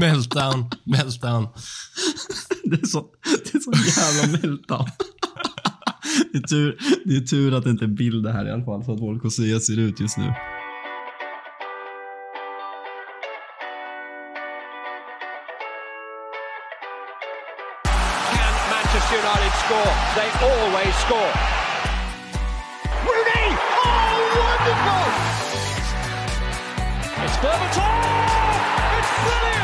Meltdown, meltdown. Det är så, det är så jävla meltdown. Det är, tur, det är tur att det inte är bilder här i alla fall, så att folk får se hur jag ser ut just nu. Can Manchester United score? They always score. Rooney! Oh, wonderful! It's Berbatov! It's brilliant!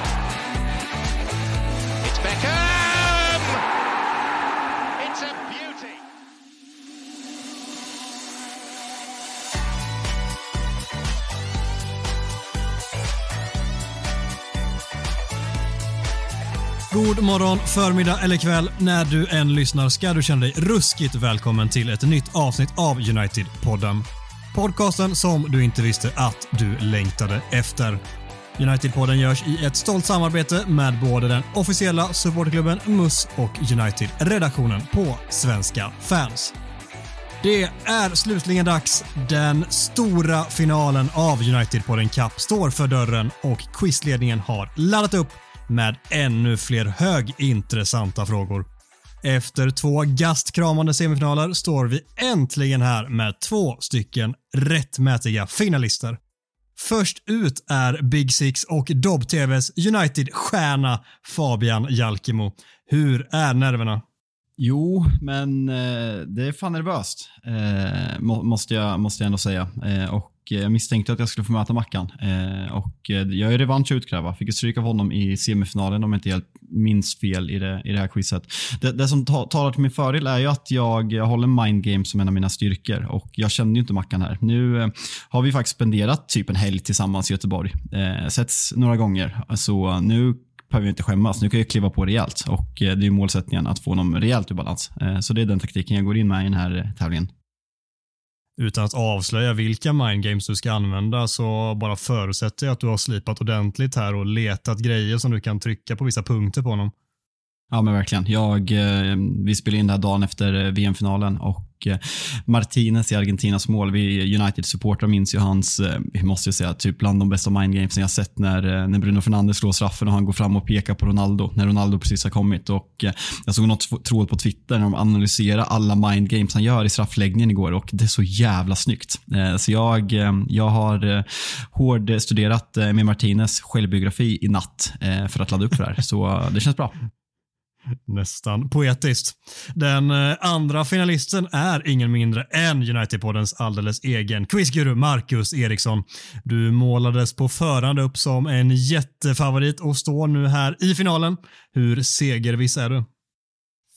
God morgon, förmiddag eller kväll. När du än lyssnar ska du känna dig ruskigt välkommen till ett nytt avsnitt av United-podden. Podcasten som du inte visste att du längtade efter. United-podden görs i ett stolt samarbete med både den officiella supporterklubben MUS och United-redaktionen på Svenska fans. Det är slutligen dags. Den stora finalen av United-podden Cup står för dörren och quizledningen har laddat upp med ännu fler högintressanta frågor. Efter två gastkramande semifinaler står vi äntligen här med två stycken rättmätiga finalister. Först ut är Big Six och Dobb-TVs United-stjärna Fabian Jalkemo. Hur är nerverna? Jo, men eh, det är fan nervöst. Eh, måste, jag, måste jag ändå säga. Eh, och jag misstänkte att jag skulle få möta Mackan. Och jag är revansch att utkräva. Fick ju stryk av honom i semifinalen om jag inte helt minns fel i det, i det här quizet. Det, det som ta, talar till min fördel är ju att jag, jag håller mind game som en av mina styrkor och jag kände ju inte Mackan här. Nu har vi faktiskt spenderat typ en helg tillsammans i Göteborg. Eh, setts några gånger, så nu behöver vi inte skämmas. Nu kan jag kliva på rejält och eh, det är målsättningen att få honom rejält ur balans. Eh, så det är den taktiken jag går in med i den här eh, tävlingen. Utan att avslöja vilka mindgames du ska använda så bara förutsätter jag att du har slipat ordentligt här och letat grejer som du kan trycka på vissa punkter på honom. Ja men verkligen. Jag, eh, vi spelade in det här dagen efter eh, VM-finalen och eh, Martinez i Argentinas mål, vi United-supportrar minns ju hans, vi måste ju säga, typ bland de bästa mindgamesen jag sett när, när Bruno Fernandes slår straffen och han går fram och pekar på Ronaldo när Ronaldo precis har kommit. Och Jag såg något tråd på Twitter när de analyserar alla mindgames han gör i straffläggningen igår och det är så jävla snyggt. Så jag, jag har hård hårdstuderat med Martinez självbiografi i natt för att ladda upp för det här, så det känns bra. Nästan poetiskt. Den eh, andra finalisten är ingen mindre än United-poddens alldeles egen quizguru Marcus Eriksson. Du målades på förhand upp som en jättefavorit och står nu här i finalen. Hur segerviss är du?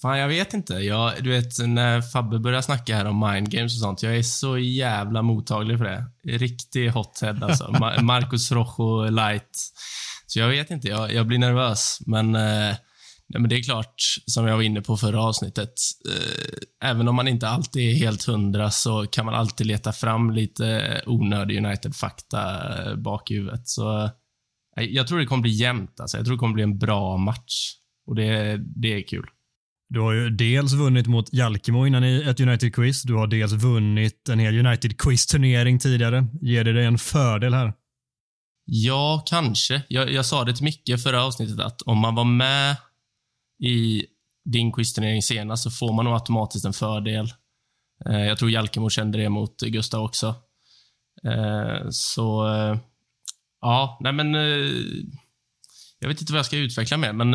Fan, jag vet inte. Jag, du vet, när Fabbe börjar snacka här om mindgames och sånt, jag är så jävla mottaglig för det. Riktig hothead alltså. Ma Marcus Rojo light. Så jag vet inte, jag, jag blir nervös. Men, eh, nej, men det är klart, som jag var inne på förra avsnittet, eh, även om man inte alltid är helt hundra så kan man alltid leta fram lite onödig United-fakta eh, bak i huvudet. Så eh, jag tror det kommer bli jämnt. Alltså. Jag tror det kommer bli en bra match. Och det, det är kul. Du har ju dels vunnit mot Jalkemo innan i ett United-quiz. Du har dels vunnit en hel United-quiz-turnering tidigare. Ger det dig en fördel här? Ja, kanske. Jag, jag sa det till Micke förra avsnittet att om man var med i din quizturnering senast så får man nog automatiskt en fördel. Eh, jag tror Jalkemo kände det mot Gustav också. Eh, så, eh, ja, nej men... Jag vet inte vad jag ska utveckla med, men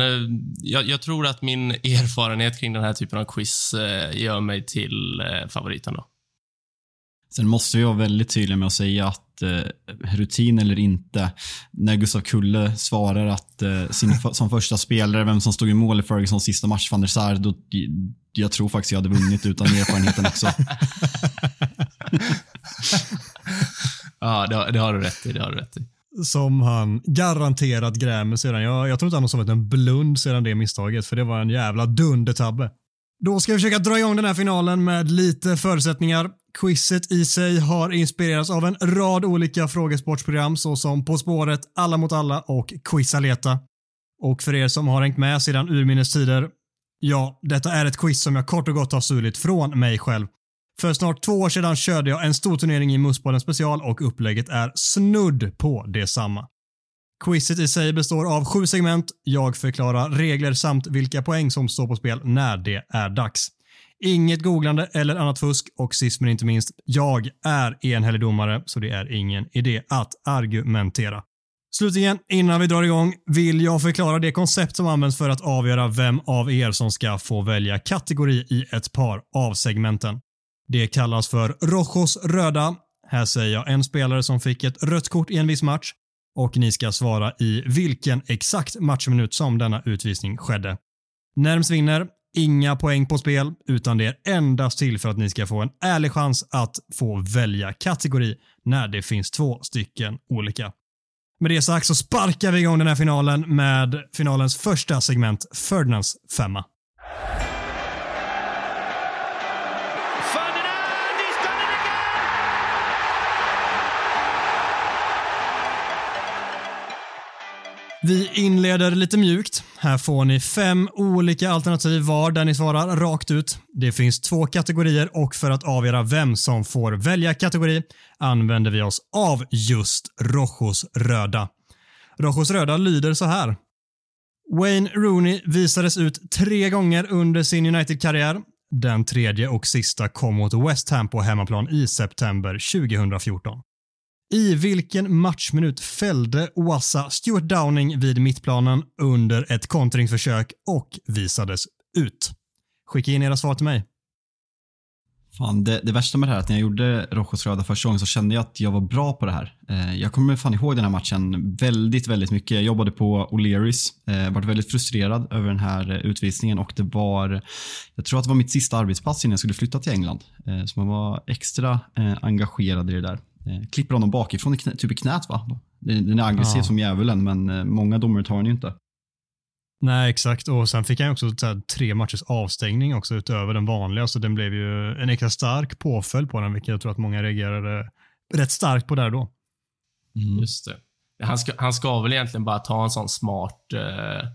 jag, jag tror att min erfarenhet kring den här typen av quiz gör mig till favoriten då. Sen måste vi vara väldigt tydliga med att säga att eh, rutin eller inte, när Gustav Kulle svarar att eh, sin, som första spelare, vem som stod i mål i Fergusons sista match, van der Sar, då, jag tror faktiskt jag hade vunnit utan erfarenheten också. Ja, det, det har du rätt i. Det har du rätt i. Som han garanterat grämer sedan. Jag, jag tror inte han har sovit en blund sedan det misstaget, för det var en jävla dundertabbe. Då ska vi försöka dra igång den här finalen med lite förutsättningar. Quizet i sig har inspirerats av en rad olika frågesportsprogram såsom På spåret, Alla mot alla och Quizaleta. Och för er som har hängt med sedan urminnes tider, Ja, detta är ett quiz som jag kort och gott har stulit från mig själv. För snart två år sedan körde jag en stor turnering i Mussbollen special och upplägget är snudd på detsamma. Quizet i sig består av sju segment, jag förklarar regler samt vilka poäng som står på spel när det är dags. Inget googlande eller annat fusk och sist men inte minst, jag är enhällig domare så det är ingen idé att argumentera. Slutligen, innan vi drar igång, vill jag förklara det koncept som används för att avgöra vem av er som ska få välja kategori i ett par av segmenten. Det kallas för Rojos röda. Här säger jag en spelare som fick ett rött kort i en viss match och ni ska svara i vilken exakt matchminut som denna utvisning skedde. Närmst vinner, inga poäng på spel, utan det är endast till för att ni ska få en ärlig chans att få välja kategori när det finns två stycken olika. Med det sagt så sparkar vi igång den här finalen med finalens första segment, Ferdinands femma. Vi inleder lite mjukt. Här får ni fem olika alternativ var där ni svarar rakt ut. Det finns två kategorier och för att avgöra vem som får välja kategori använder vi oss av just Rojos röda. Rojos röda lyder så här. Wayne Rooney visades ut tre gånger under sin United-karriär. Den tredje och sista kom mot West Ham på hemmaplan i september 2014. I vilken matchminut fällde Oasa Stuart Downing vid mittplanen under ett kontringsförsök och visades ut? Skicka in era svar till mig. Fan, det, det värsta med det här är att när jag gjorde Rojos röda första gången så kände jag att jag var bra på det här. Eh, jag kommer fan ihåg den här matchen väldigt, väldigt mycket. Jag jobbade på O'Learys, eh, var väldigt frustrerad över den här eh, utvisningen och det var, jag tror att det var mitt sista arbetspass innan jag skulle flytta till England. Eh, så man var extra eh, engagerad i det där. Eh, klipper honom bakifrån, typ i knät va? Den är aggressiv Ja. som djävulen men eh, många domare tar den ju inte. Nej, exakt. Och sen fick han också så här, tre matchers avstängning också utöver den vanliga, så den blev ju en extra stark påföljd på den, vilket jag tror att många reagerade rätt starkt på där då. Just det. Han ska, han ska väl egentligen bara ta en sån smart eh,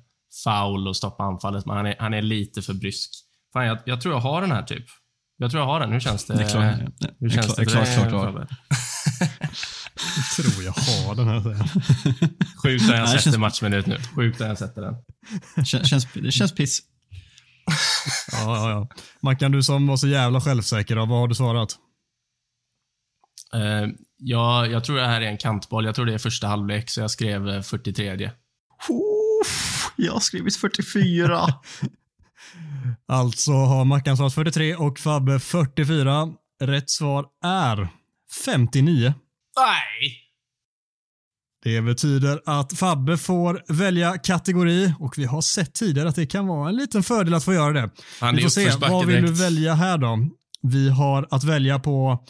foul och stoppa anfallet, men han är, han är lite för brysk. Fan, jag, jag tror jag har den här typ. Jag tror jag har den. Hur känns det? Det är klart, Hur känns klart, det det är för klart? Jag tror jag har den här. jag. Sjukt att jag sätter känns- matchminut nu. Sjukt att jag sätter den. Kän- känns, det känns piss. Ja, ja, ja. Mackan, du som var så jävla självsäker, då, vad har du svarat? Eh, jag, jag tror det här är en kantboll. Jag tror det är första halvlek, så jag skrev eh, 43. Uff, jag har skrivit 44. Alltså har Mackan svarat 43 och Fabbe 44. Rätt svar är 59. Nej! Det betyder att Fabbe får välja kategori och vi har sett tidigare att det kan vara en liten fördel att få göra det. Han Vi får se, vad vill du direkt. välja här då? Vi har att välja på,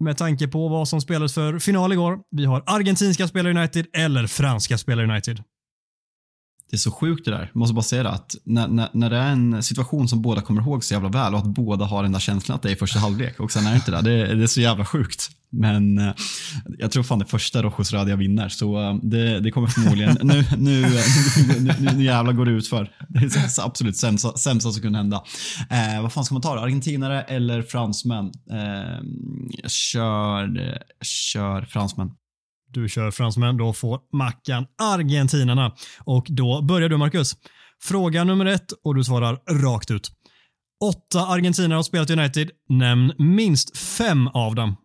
med tanke på vad som spelades för final igår. Vi har argentinska spelare United eller franska spelare United. Det är så sjukt det där. Jag måste bara säga det att när, när, när det är en situation som båda kommer ihåg så jävla väl och att båda har den där känslan att det är i första halvlek och sen är det inte det. Det det är så jävla sjukt. Men eh, jag tror fan det första Rojos jag vinner så eh, det, det kommer förmodligen, nu, nu, nu, nu, nu, jävlar går det ut för. Det är absolut sämsta, sämsta som kunde hända. Eh, vad fan ska man ta då? Argentinare eller fransmän? Eh, kör, kör fransmän. Du kör fransmän, då får Mackan argentinarna. Och då börjar du Marcus. Fråga nummer ett och du svarar rakt ut. Åtta argentinare har spelat i United. Nämn minst fem av dem.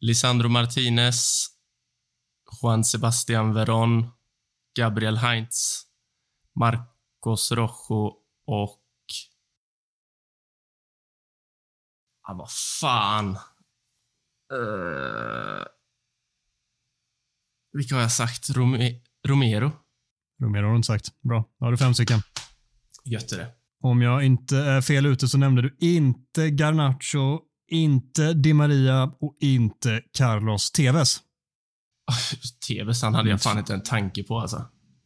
Lisandro Martinez, Juan Sebastian Veron, Gabriel Heinz, Marcos Rojo och... Ah, vad fan. Uh... Vilka har jag sagt? Rome- Romero? Romero har du inte sagt. Bra, då har du fem stycken. Gött är det. Om jag inte är fel ute så nämnde du inte Garnacho, inte Di Maria och inte Carlos Tevez. Tevez, han hade jag fan inte en tanke på alltså.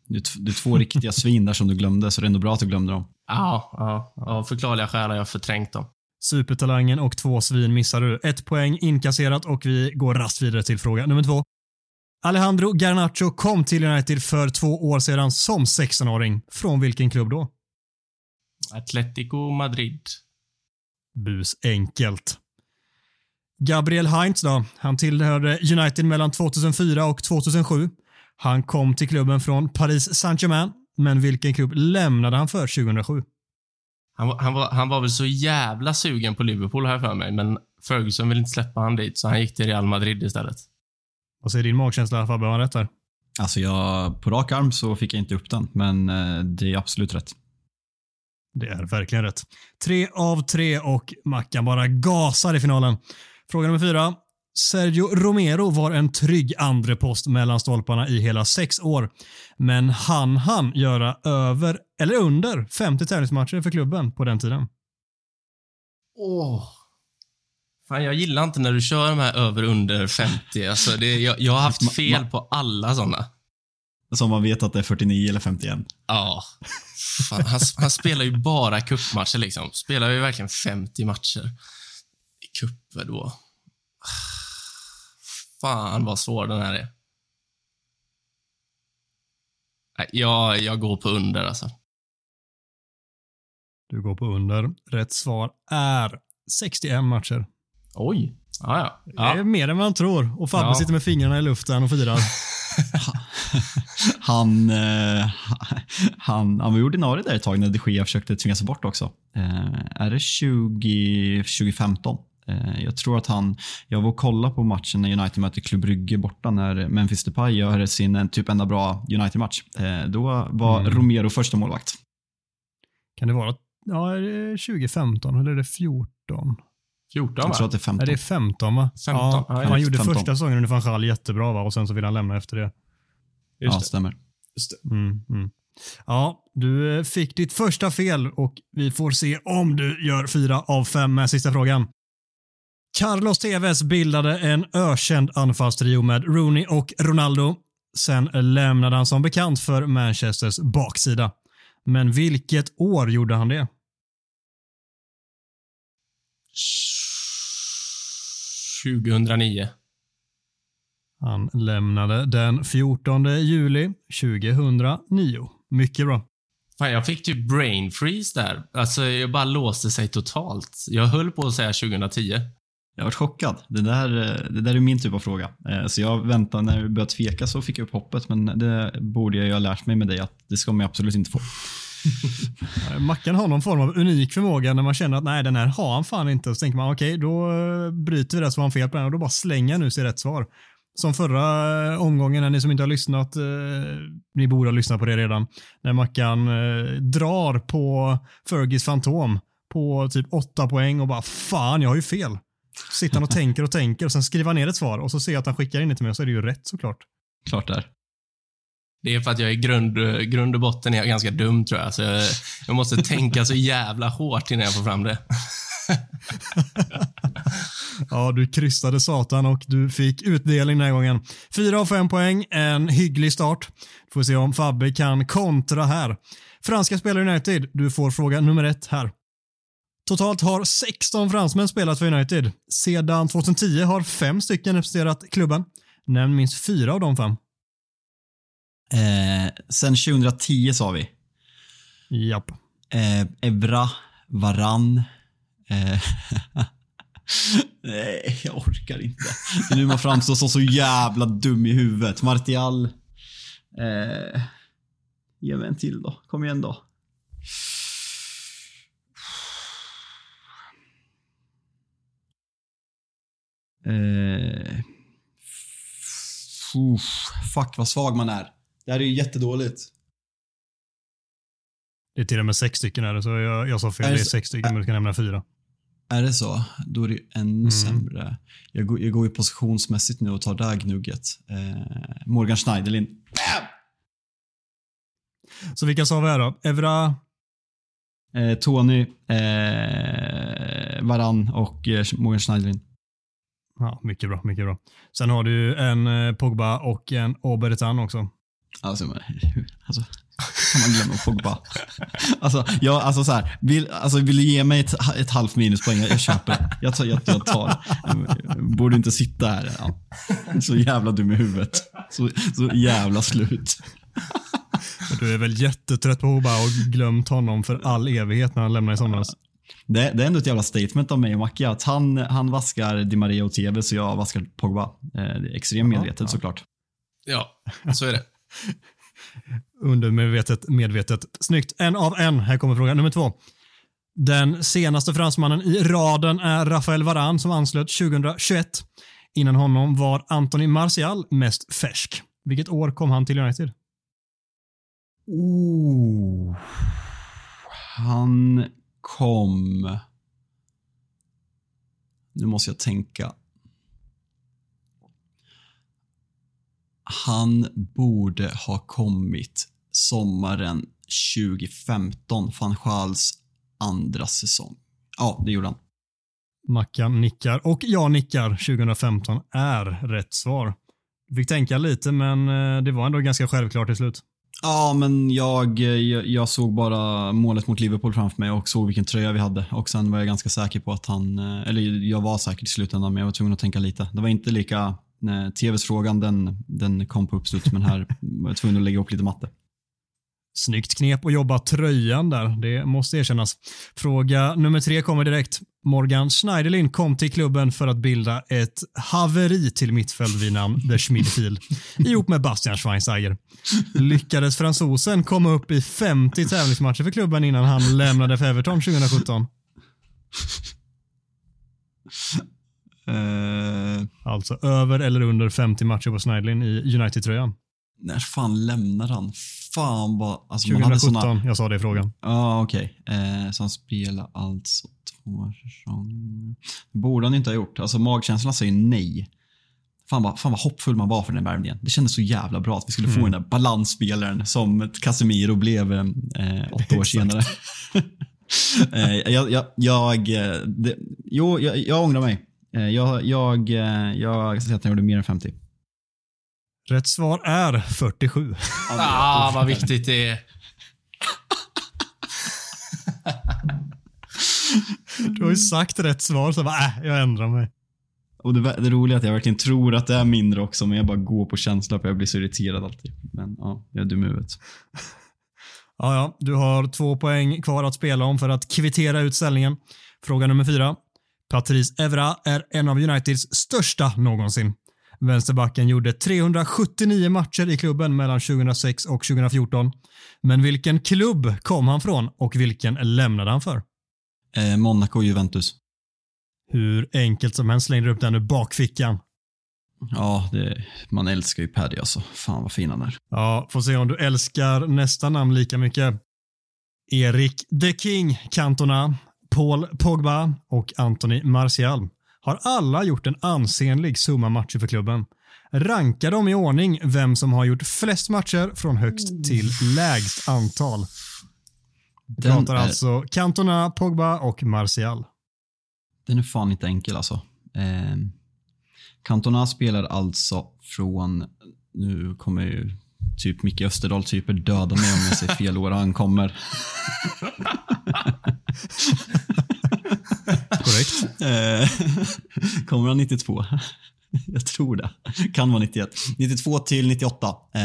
Det är, t- det är två riktiga svin där som du glömde, så det är ändå bra att du glömde dem. Ja, ja, av förklarliga skäl har jag förträngt dem. Supertalangen och två svin missar du. Ett poäng inkasserat och vi går rast vidare till fråga nummer två. Alejandro Garnacho kom till United för två år sedan som 16-åring. Från vilken klubb då? Atletico Madrid. Bus enkelt. Gabriel Heinz då? Han tillhörde United mellan 2004 och 2007. Han kom till klubben från Paris Saint-Germain, men vilken klubb lämnade han för 2007? Han, var- han, var, han var väl så jävla sugen på Liverpool här för mig, men Ferguson vill inte släppa han dit, så han gick till Real Madrid istället. Vad säger din magkänsla Fabbe? Har han rätt där? Alltså jag, på rak arm så fick jag inte upp den, men eh, det är absolut rätt. Det är verkligen rätt. Tre av tre och Mackan bara gasar i finalen. Fråga nummer fyra. Sergio Romero var en trygg andre post mellan stolparna i hela sex år. Men han han göra över eller under 50 tävlingsmatcher för klubben på den tiden? Åh. Fan, jag gillar inte när du kör de här över under 50. Alltså, det, jag, jag har haft fel på alla såna. Som man vet att det är 49 eller 51. Ja. Fan, han, han spelar ju bara cupmatcher liksom. Spelar ju verkligen 50 matcher i cuper då. Fan vad svår den här är. Jag, jag går på under alltså. Du går på under. Rätt svar är 61 matcher. Oj. Ja, ja. Det är mer än man tror. Och Fabbe Ja. sitter med fingrarna i luften och firar. Han, eh, han, han var ordinarie där ett tag när de Gea försökte tvinga sig bort också. Eh, är det 20, 2015? Eh, jag tror att han, jag var och kollade på matchen när United mötte Club Brygge borta när Memphis Depay gör sin en typ enda bra United-match. Eh, då var Mm. Romero första målvakt. Kan det vara ja, är det 2015 eller är det 14? 14 Jag tror va? att det är 15. Nej, det är 15 va? 15, Ja, ja, han just gjorde 15. första säsongen under van Gaal jättebra va? och sen så vill han lämna efter det. ja, stämmer. Mm, mm. Ja, du eh, fick ditt första fel och vi får se om du gör fyra av fem med sista frågan. Carlos Tevez bildade en ökänd anfallstrio med Rooney och Ronaldo. Sen lämnade han som bekant för Manchesters baksida. Men vilket år gjorde han det? 2009. Han lämnade den 14 juli 2009. Mycket bra. Fan, jag fick typ brain freeze där. Alltså, jag bara låste sig totalt. Jag höll på att säga 2010. Jag varit chockad. Det där, det där är min typ av fråga. Eh, Så jag väntade, när du började tveka så fick jag upp hoppet, men det borde jag ju ha lärt mig med dig att det ska man ju absolut inte få. Mackan har någon form av unik förmåga när man känner att nej, den här har han fan inte. Och så tänker man okej, då eh, bryter vi det så har han fel på den och då bara slänger han nu sig rätt svar. Som förra eh, omgången, när ni som inte har lyssnat, eh, ni borde ha lyssnat på det redan, när Mackan eh, drar på Fergis Fantom på typ åtta poäng och bara fan, jag har ju fel. Så sitter han och tänker och tänker och sen skriver han ner ett svar och så ser jag att han skickar in det till mig och så är det ju rätt såklart. Klart där. Det är för att jag i grund, grund och botten är ganska dum, tror jag. Så jag, jag måste tänka så jävla hårt innan jag får fram det. Ja, du kryssade satan och du fick utdelning den här gången. Fyra av fem poäng, en hygglig start. Får se om Fabbe kan kontra här. Franska spelare i United, du får fråga nummer ett här. Totalt har 16 fransmän spelat för United. Sedan 2010 har fem stycken representerat klubben. Nämn minst fyra av de fem. Eh, sen 2010 sa vi. Japp. Eh, Evra, Varann. Eh, nej, jag orkar inte. Det är nu man framstår som så jävla dum i huvudet. Martial. Eh, ge mig en till då. Kom igen då. Eh, fuck vad svag man är. Det här är ju jättedåligt. Det är till och med sex stycken här, så jag, jag sa fel. Är det Det är sex stycken, men du kan nämna fyra. Är det så? Då är det ju ännu Mm. sämre. Jag går, jag går ju positionsmässigt nu och tar det här gnugget. Eh, Morgan Schneiderlin. Bam! Så vilka sa vi här då? Evra, Eh, Tony, eh, Varann och eh, Morgan Schneiderlin. Ja, mycket bra, mycket bra. Sen har du en eh, Pogba och en Obertan också. Alltså, men, alltså kan man glömma Pogba? Alltså, jag, alltså så här, vill, alltså vill du ge mig ett, ett halvt minuspoäng? Jag, jag köper det. Jag tar, jag, jag tar det. Jag borde inte sitta här. Ja. Så jävla dum i huvudet. Så, så jävla slut. Du är väl jättetrött på Pogba och glömt honom för all evighet när han lämnade i somras. Det, det är ändå ett jävla statement av mig och Macke att han, han vaskar Di Maria och TV så jag vaskar Pogba. Eh, det är extremt medvetet ja. såklart. Ja, så är det. Undermedvetet, medvetet. Snyggt. En av en. Här kommer fråga nummer två. Den senaste fransmannen i raden är Rafael Varane som anslöt 2021. Innan honom var Anthony Martial mest färsk. Vilket år kom han till United? Oh. Han kom... Nu måste jag tänka. Han borde ha kommit sommaren 2015, van Schals andra säsong. Ja, det gjorde han. Mackan nickar och jag nickar. 2015 är rätt svar. Du fick tänka lite, men eh, det var ändå ganska självklart till slut. Ja, men jag, jag, jag, såg bara målet mot Liverpool framför mig och såg vilken tröja vi hade. Och Sen var jag ganska säker på att han, eh, eller jag var säker i slutändan, men jag var tvungen att tänka lite. Det var inte lika, Eh, TVs-frågan den, den kom på uppstuds, men här var jag tvungen att lägga upp lite matte. Snyggt knep att jobba tröjan där, det måste erkännas. Fråga nummer tre kommer direkt. Morgan Schneiderlin kom till klubben för att bilda ett haveri till mittfält vid namn The Schmidfield ihop med Bastian Schweinsteiger. Lyckades fransosen komma upp i 50 tävlingsmatcher för klubben innan han lämnade för Everton 2017? Uh, alltså över eller under 50 matcher på Schneiderlin i United-tröjan. När fan lämnade han? Fan vad... Alltså 2017, såna... jag sa det i frågan. Ja, ah, okej. Okay. Eh, så han spelar alltså två säsonger. borde han inte ha gjort. Alltså magkänslan säger nej. Fan vad, fan vad hoppfull man var för den värvningen. Det kändes så jävla bra att vi skulle mm. få den där balansspelaren som Casemiro blev eh, åtta år senare. eh, jag, jag, jag, det, jo, jag, jag ångrar mig. Eh, jag, jag, jag, jag säger att han gjorde mer än 50. Rätt svar är 47. ah, vad viktigt det är. Du har ju sagt rätt svar, så bara, äh, jag ändrar mig. Och det, det roliga är att jag verkligen tror att det är mindre också, men jag bara går på känsla för jag blir så irriterad alltid. Men ja, jag är dum i huvudet. Ja, ja, du har två poäng kvar att spela om för att kvittera ut ställningen. Fråga nummer fyra. Patrice Evra är en av Uniteds största någonsin. Vänsterbacken gjorde 379 matcher i klubben mellan 2006 och 2014. Men vilken klubb kom han från och vilken lämnade han för? Eh, Monaco Juventus. Hur enkelt som helst slängde du upp den ur bakfickan. Ja, det, man älskar ju Paddy alltså. Fan vad fin han är. Ja, får se om du älskar nästa namn lika mycket. Erik The King Cantona, Paul Pogba och Anthony Martial har alla gjort en ansenlig summa matcher för klubben. Ranka dem i ordning vem som har gjort flest matcher från högst till lägst antal. Vi pratar är... alltså Cantona, Pogba och Martial. Den är fan inte enkel alltså. Eh, Cantona spelar alltså från, nu kommer ju typ Micke Österdahl-typer döda mig om jag säger fel år han kommer. Korrekt. Eh, kommer han 92? Jag tror det. Kan vara 91. 92 till 98 eh,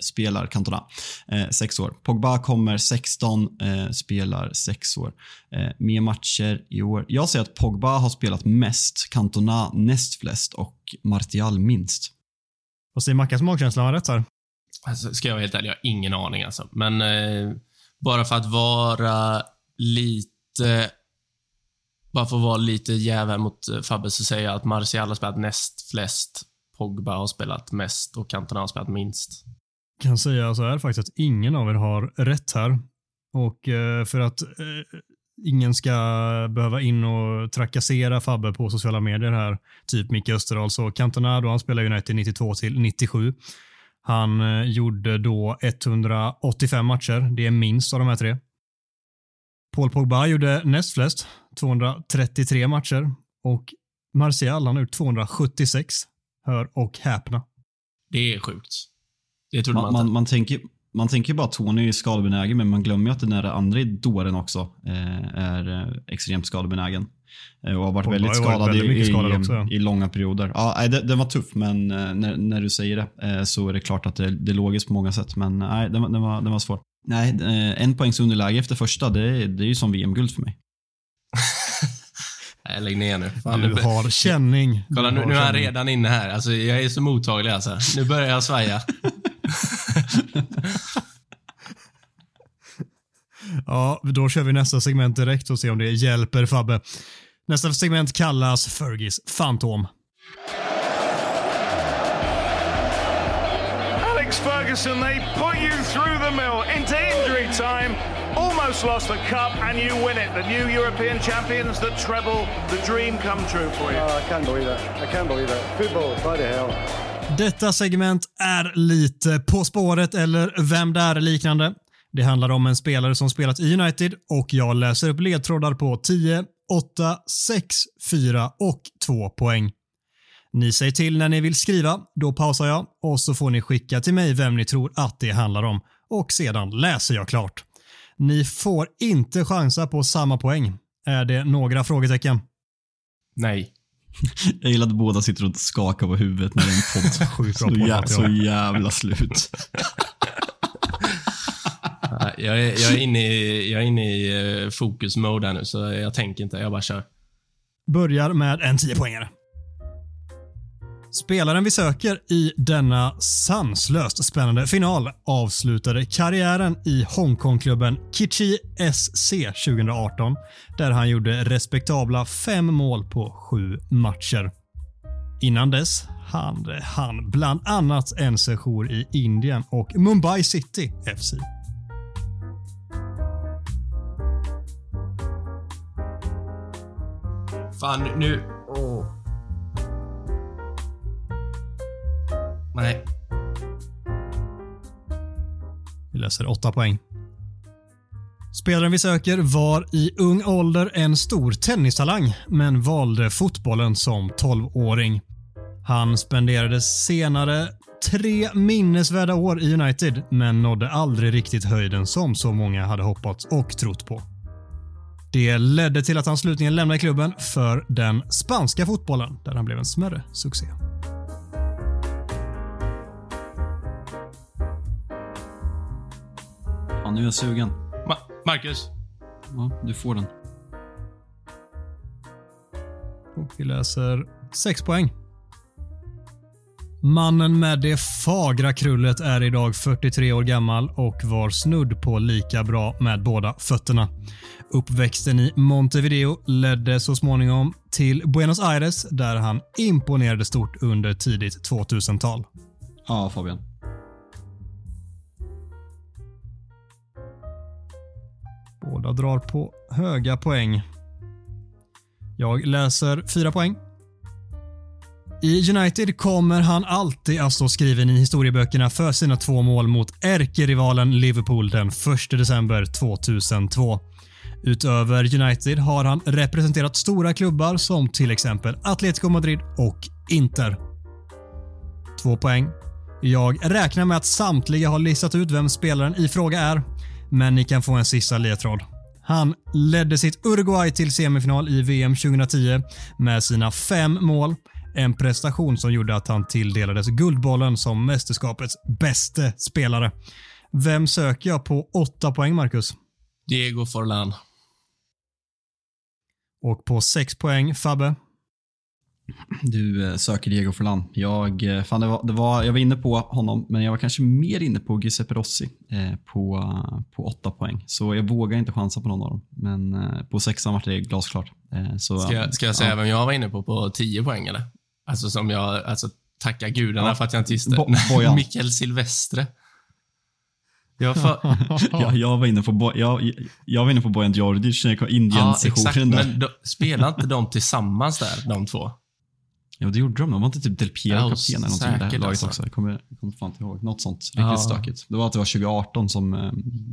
spelar Cantona. Eh, sex år. Pogba kommer 16, eh, spelar sex år. Eh, mer matcher i år. Jag säger att Pogba har spelat mest, Cantona näst flest och Martial minst. Vad säger Mackas magkänsla? Har rätt här? Alltså, ska jag vara helt ärlig, jag har ingen aning alltså. Men eh, bara för att vara lite bara för att vara lite jävel mot eh, Fabbe så säger jag att Martial har spelat näst flest, Pogba har spelat mest och Cantona har spelat minst. Jag kan säga så här faktiskt att ingen av er har rätt här. Och eh, för att eh, ingen ska behöva in och trakassera Fabbe på sociala medier här, typ Micke Österdahl, så Cantona då, han spelade United 92 till 97. Han gjorde då 185 matcher. Det är minst av de här tre. Paul Pogba gjorde näst flest, 233 matcher och Martial han har gjort 276. Hör och häpna. Det är sjukt. Det trodde man, man, man, man tänker man tänker bara att Tony är skadebenägen, men man glömmer ju att den där andra dåren också eh, är eh, extremt skadebenägen. Eh, och har varit Pogba väldigt har varit skadad, väldigt i, skadad i, också, ja. i långa perioder. Ja, nej, det, den var tuff, men eh, när, när du säger det eh, så är det klart att det, det är logiskt på många sätt. Men nej, den, var- den, var, den var svår. Nej, eh, en poängs underläge efter första, det, är- det är ju som VM-guld för mig. Nej, lägg ner nu. Fan, Du nu har känning. kolla, nu, nu är han redan inne här. Alltså, jag är så mottaglig alltså. Nu börjar jag svaja. Ja, då kör vi nästa segment direkt och ser om det hjälper Fabbe. Nästa segment kallas Fergis Fantom. Alex Ferguson, they put you through the mill into injury time. Almost lost the cup, and you win it. The new European champions, the treble, the dream come true for you. Oh, I can't believe it. I can't believe it. Football, bloody hell. Detta segment är lite På spåret eller Vem där liknande. Det handlar om en spelare som spelat i United och jag läser upp ledtrådar på 10, 8, 6, 4 och 2 poäng. Ni säger till när ni vill skriva, då pausar jag och så får ni skicka till mig vem ni tror att det handlar om och sedan läser jag klart. Ni får inte chansa på samma poäng. Är det några frågetecken? Nej. Jag gillar att båda sitter och skakar på huvudet när det är en podd. Sjukt bra så, jä så jävla slut. Ja, Jag är, jag är inne i, jag är inne i eh, fokusmode här nu, så jag tänker inte. Jag bara kör. börjar med en 10-poängare. Spelaren vi söker i denna sanslöst spännande final avslutade karriären i Hongkongklubben Kichi SC 2018 där han gjorde respektabla fem mål på sju matcher. Innan dess hade han bland annat en sejour i Indien och Mumbai City FC. Fan, nu- Oh. Nej. Vi läser 8 poäng. Spelaren vi söker var i ung ålder en stor tennistalang, men valde fotbollen som 12-åring. Han spenderade senare tre minnesvärda år i United, men nådde aldrig riktigt höjden som så många hade hoppats och trott på. Det ledde till att han slutligen lämnade klubben för den spanska fotbollen, där han blev en smärre succé. Ja, nu är jag sugen. Ma Marcus. Ja, du får den. Och vi läser 6 poäng. Mannen med det fagra krullet är idag 43 år gammal och var snudd på lika bra med båda fötterna. Uppväxten i Montevideo ledde så småningom till Buenos Aires där han imponerade stort under tidigt 2000-tal. Ja, Fabian. Båda drar på höga poäng. Jag läser 4 poäng. I United kommer han alltid att stå skriven i historieböckerna för sina två mål mot ärkerivalen Liverpool den 1 december 2002. Utöver United har han representerat stora klubbar som till exempel Atletico Madrid och Inter. Två poäng. Jag räknar med att samtliga har listat ut vem spelaren i fråga är, men ni kan få en sista ledtråd. Han ledde sitt Uruguay till semifinal i VM 2010 med sina fem mål. En prestation som gjorde att han tilldelades Guldbollen som mästerskapets bäste spelare. Vem söker jag på åtta poäng, Marcus? Diego Forlan. Och på sex poäng, Fabbe. Du eh, söker Diego Forlan. Jag, eh, fan det var, det var, jag var inne på honom, men jag var kanske mer inne på Giuseppe Rossi eh, på, på åtta poäng. Så jag vågar inte chansa på någon av dem. Men eh, på sexan var det glasklart. Eh, så, Ska, jag- ska jag säga ja. vem jag var inne på på 10 poäng eller? Alltså som jag, alltså tacka gudarna Ja. för att jag inte visste. Bo-. Mikael Silvestre. Jag för, Ja, jag, var inne på, Bo- jag, jag var inne på Bojan Djordjic när jag kom ja, exakt. Indien-sessionen. Men då, spelar inte de tillsammans där, de två? Ja, det gjorde de. De var inte typ Del Piero Ja, kapten eller någonting i det här säkert laget alltså. också. Jag kommer, jag kommer fan inte ihåg. Något sånt riktigt Ja. stökigt. Det var att det var 2018 som... eh,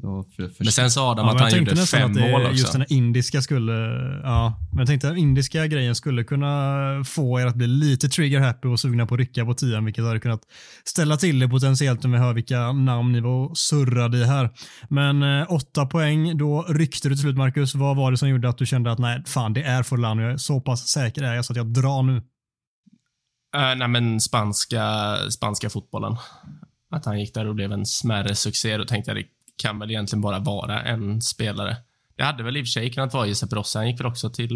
Det var för, för Men sen sa Adam Ja, att han jag tänkte gjorde nästan fem att mål också. just den här indiska skulle, ja, men jag tänkte att den indiska grejen skulle kunna få er att bli lite trigger happy och sugna på att rycka på tian, vilket hade kunnat ställa till det potentiellt om vi hör vilka namn ni var surrade i här. Men eh, åtta poäng, då ryckte du till slut Marcus. Vad var det som gjorde att du kände att nej, fan det är Forlan och jag är så pass säker är jag så att jag drar nu. Uh, nej, men spanska, spanska fotbollen. Att han gick där och blev en smärre succé. Då tänkte jag det kan väl egentligen bara vara en spelare. Det hade väl i och för sig kunnat vara Josep Rossi. Han gick väl också till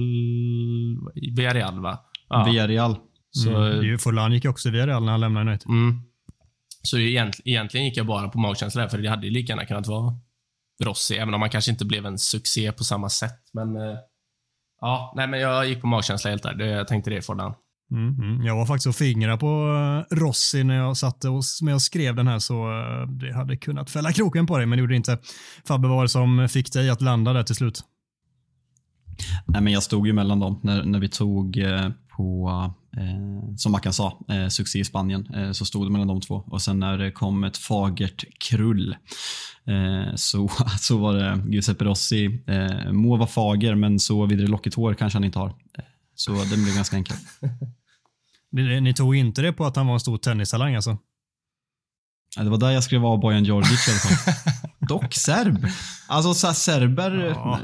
Villarreal, va? Ja. Villarreal. Så, Mm. Forlan gick också via Real när han lämnade United. mm. så egent, egentligen gick jag bara på magkänsla där, för det hade ju lika gärna kunnat vara Rossi, även om han kanske inte blev en succé på samma sätt. Men eh, ja, nej, men jag gick på magkänsla helt där. Det, jag tänkte det Forlan. Mm, mm. Jag var faktiskt och fingrade på eh, Rossi när jag satt och, med och skrev den här så eh, det hade kunnat fälla kroken på dig, men det gjorde det inte. Fabbe, vad var det som fick dig att landa där till slut? Nej, men jag stod ju mellan dem när, när vi tog eh, på, eh, som Mackan sa, eh, succé i Spanien. Eh, så stod det mellan de två. Och sen när det kom ett fagert krull eh, så, så var det Giuseppe Rossi. Eh, må vara fager, men så vidare lockigt hår kanske han inte har. Så den blev ganska enkel. Ni, ni tog inte det på att han var en stor tennistalang alltså? Ja, Det var där jag skrev av Bojan Djordjic i alla fall. Dock serb. Alltså så här, serber, Ja.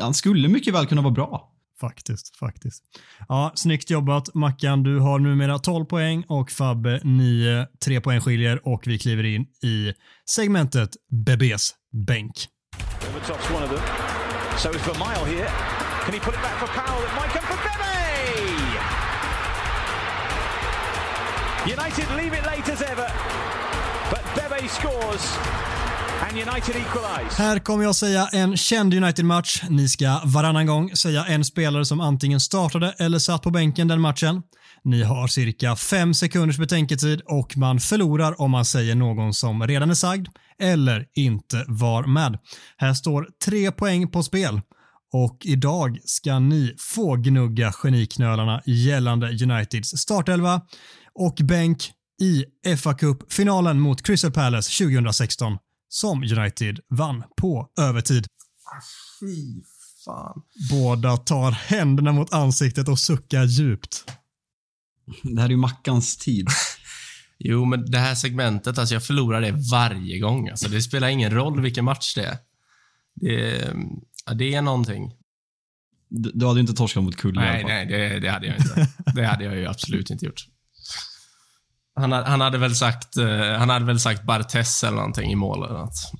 han skulle mycket väl kunna vara bra. Faktiskt, faktiskt. Ja, snyggt jobbat Mackan. Du har numera 12 poäng och Fabbe 9. 3 poäng skiljer och vi kliver in i segmentet Bebes bänk. So is Vermeil here. Can he put it back for Powell? It might come for United leave it late as ever. But Bebe scores. And United. Här kommer jag säga en känd United-match. Ni ska varannan gång säga en spelare som antingen startade eller satt på bänken den matchen. Ni har cirka fem sekunders betänketid och man förlorar om man säger någon som redan är sagd eller inte var med. Här står tre poäng på spel och idag ska ni få gnugga geniknölarna gällande Uniteds startelva och bänk i fa Cup-finalen mot Crystal Palace 2016 som United vann på övertid. Fy fan. Båda tar händerna mot ansiktet och suckar djupt. Det här är ju Mackans tid. Jo, men det här segmentet, alltså jag förlorar det varje gång. Alltså det spelar ingen roll vilken match det är. Det, är- ja, det är någonting. Du, du hade ju inte torskat mot Kull i alla Nej, fall. nej, det, det hade jag inte. Det hade jag ju absolut inte gjort. Han, ha- han hade väl sagt, eh, han hade väl sagt Bartes eller någonting i mål eller något.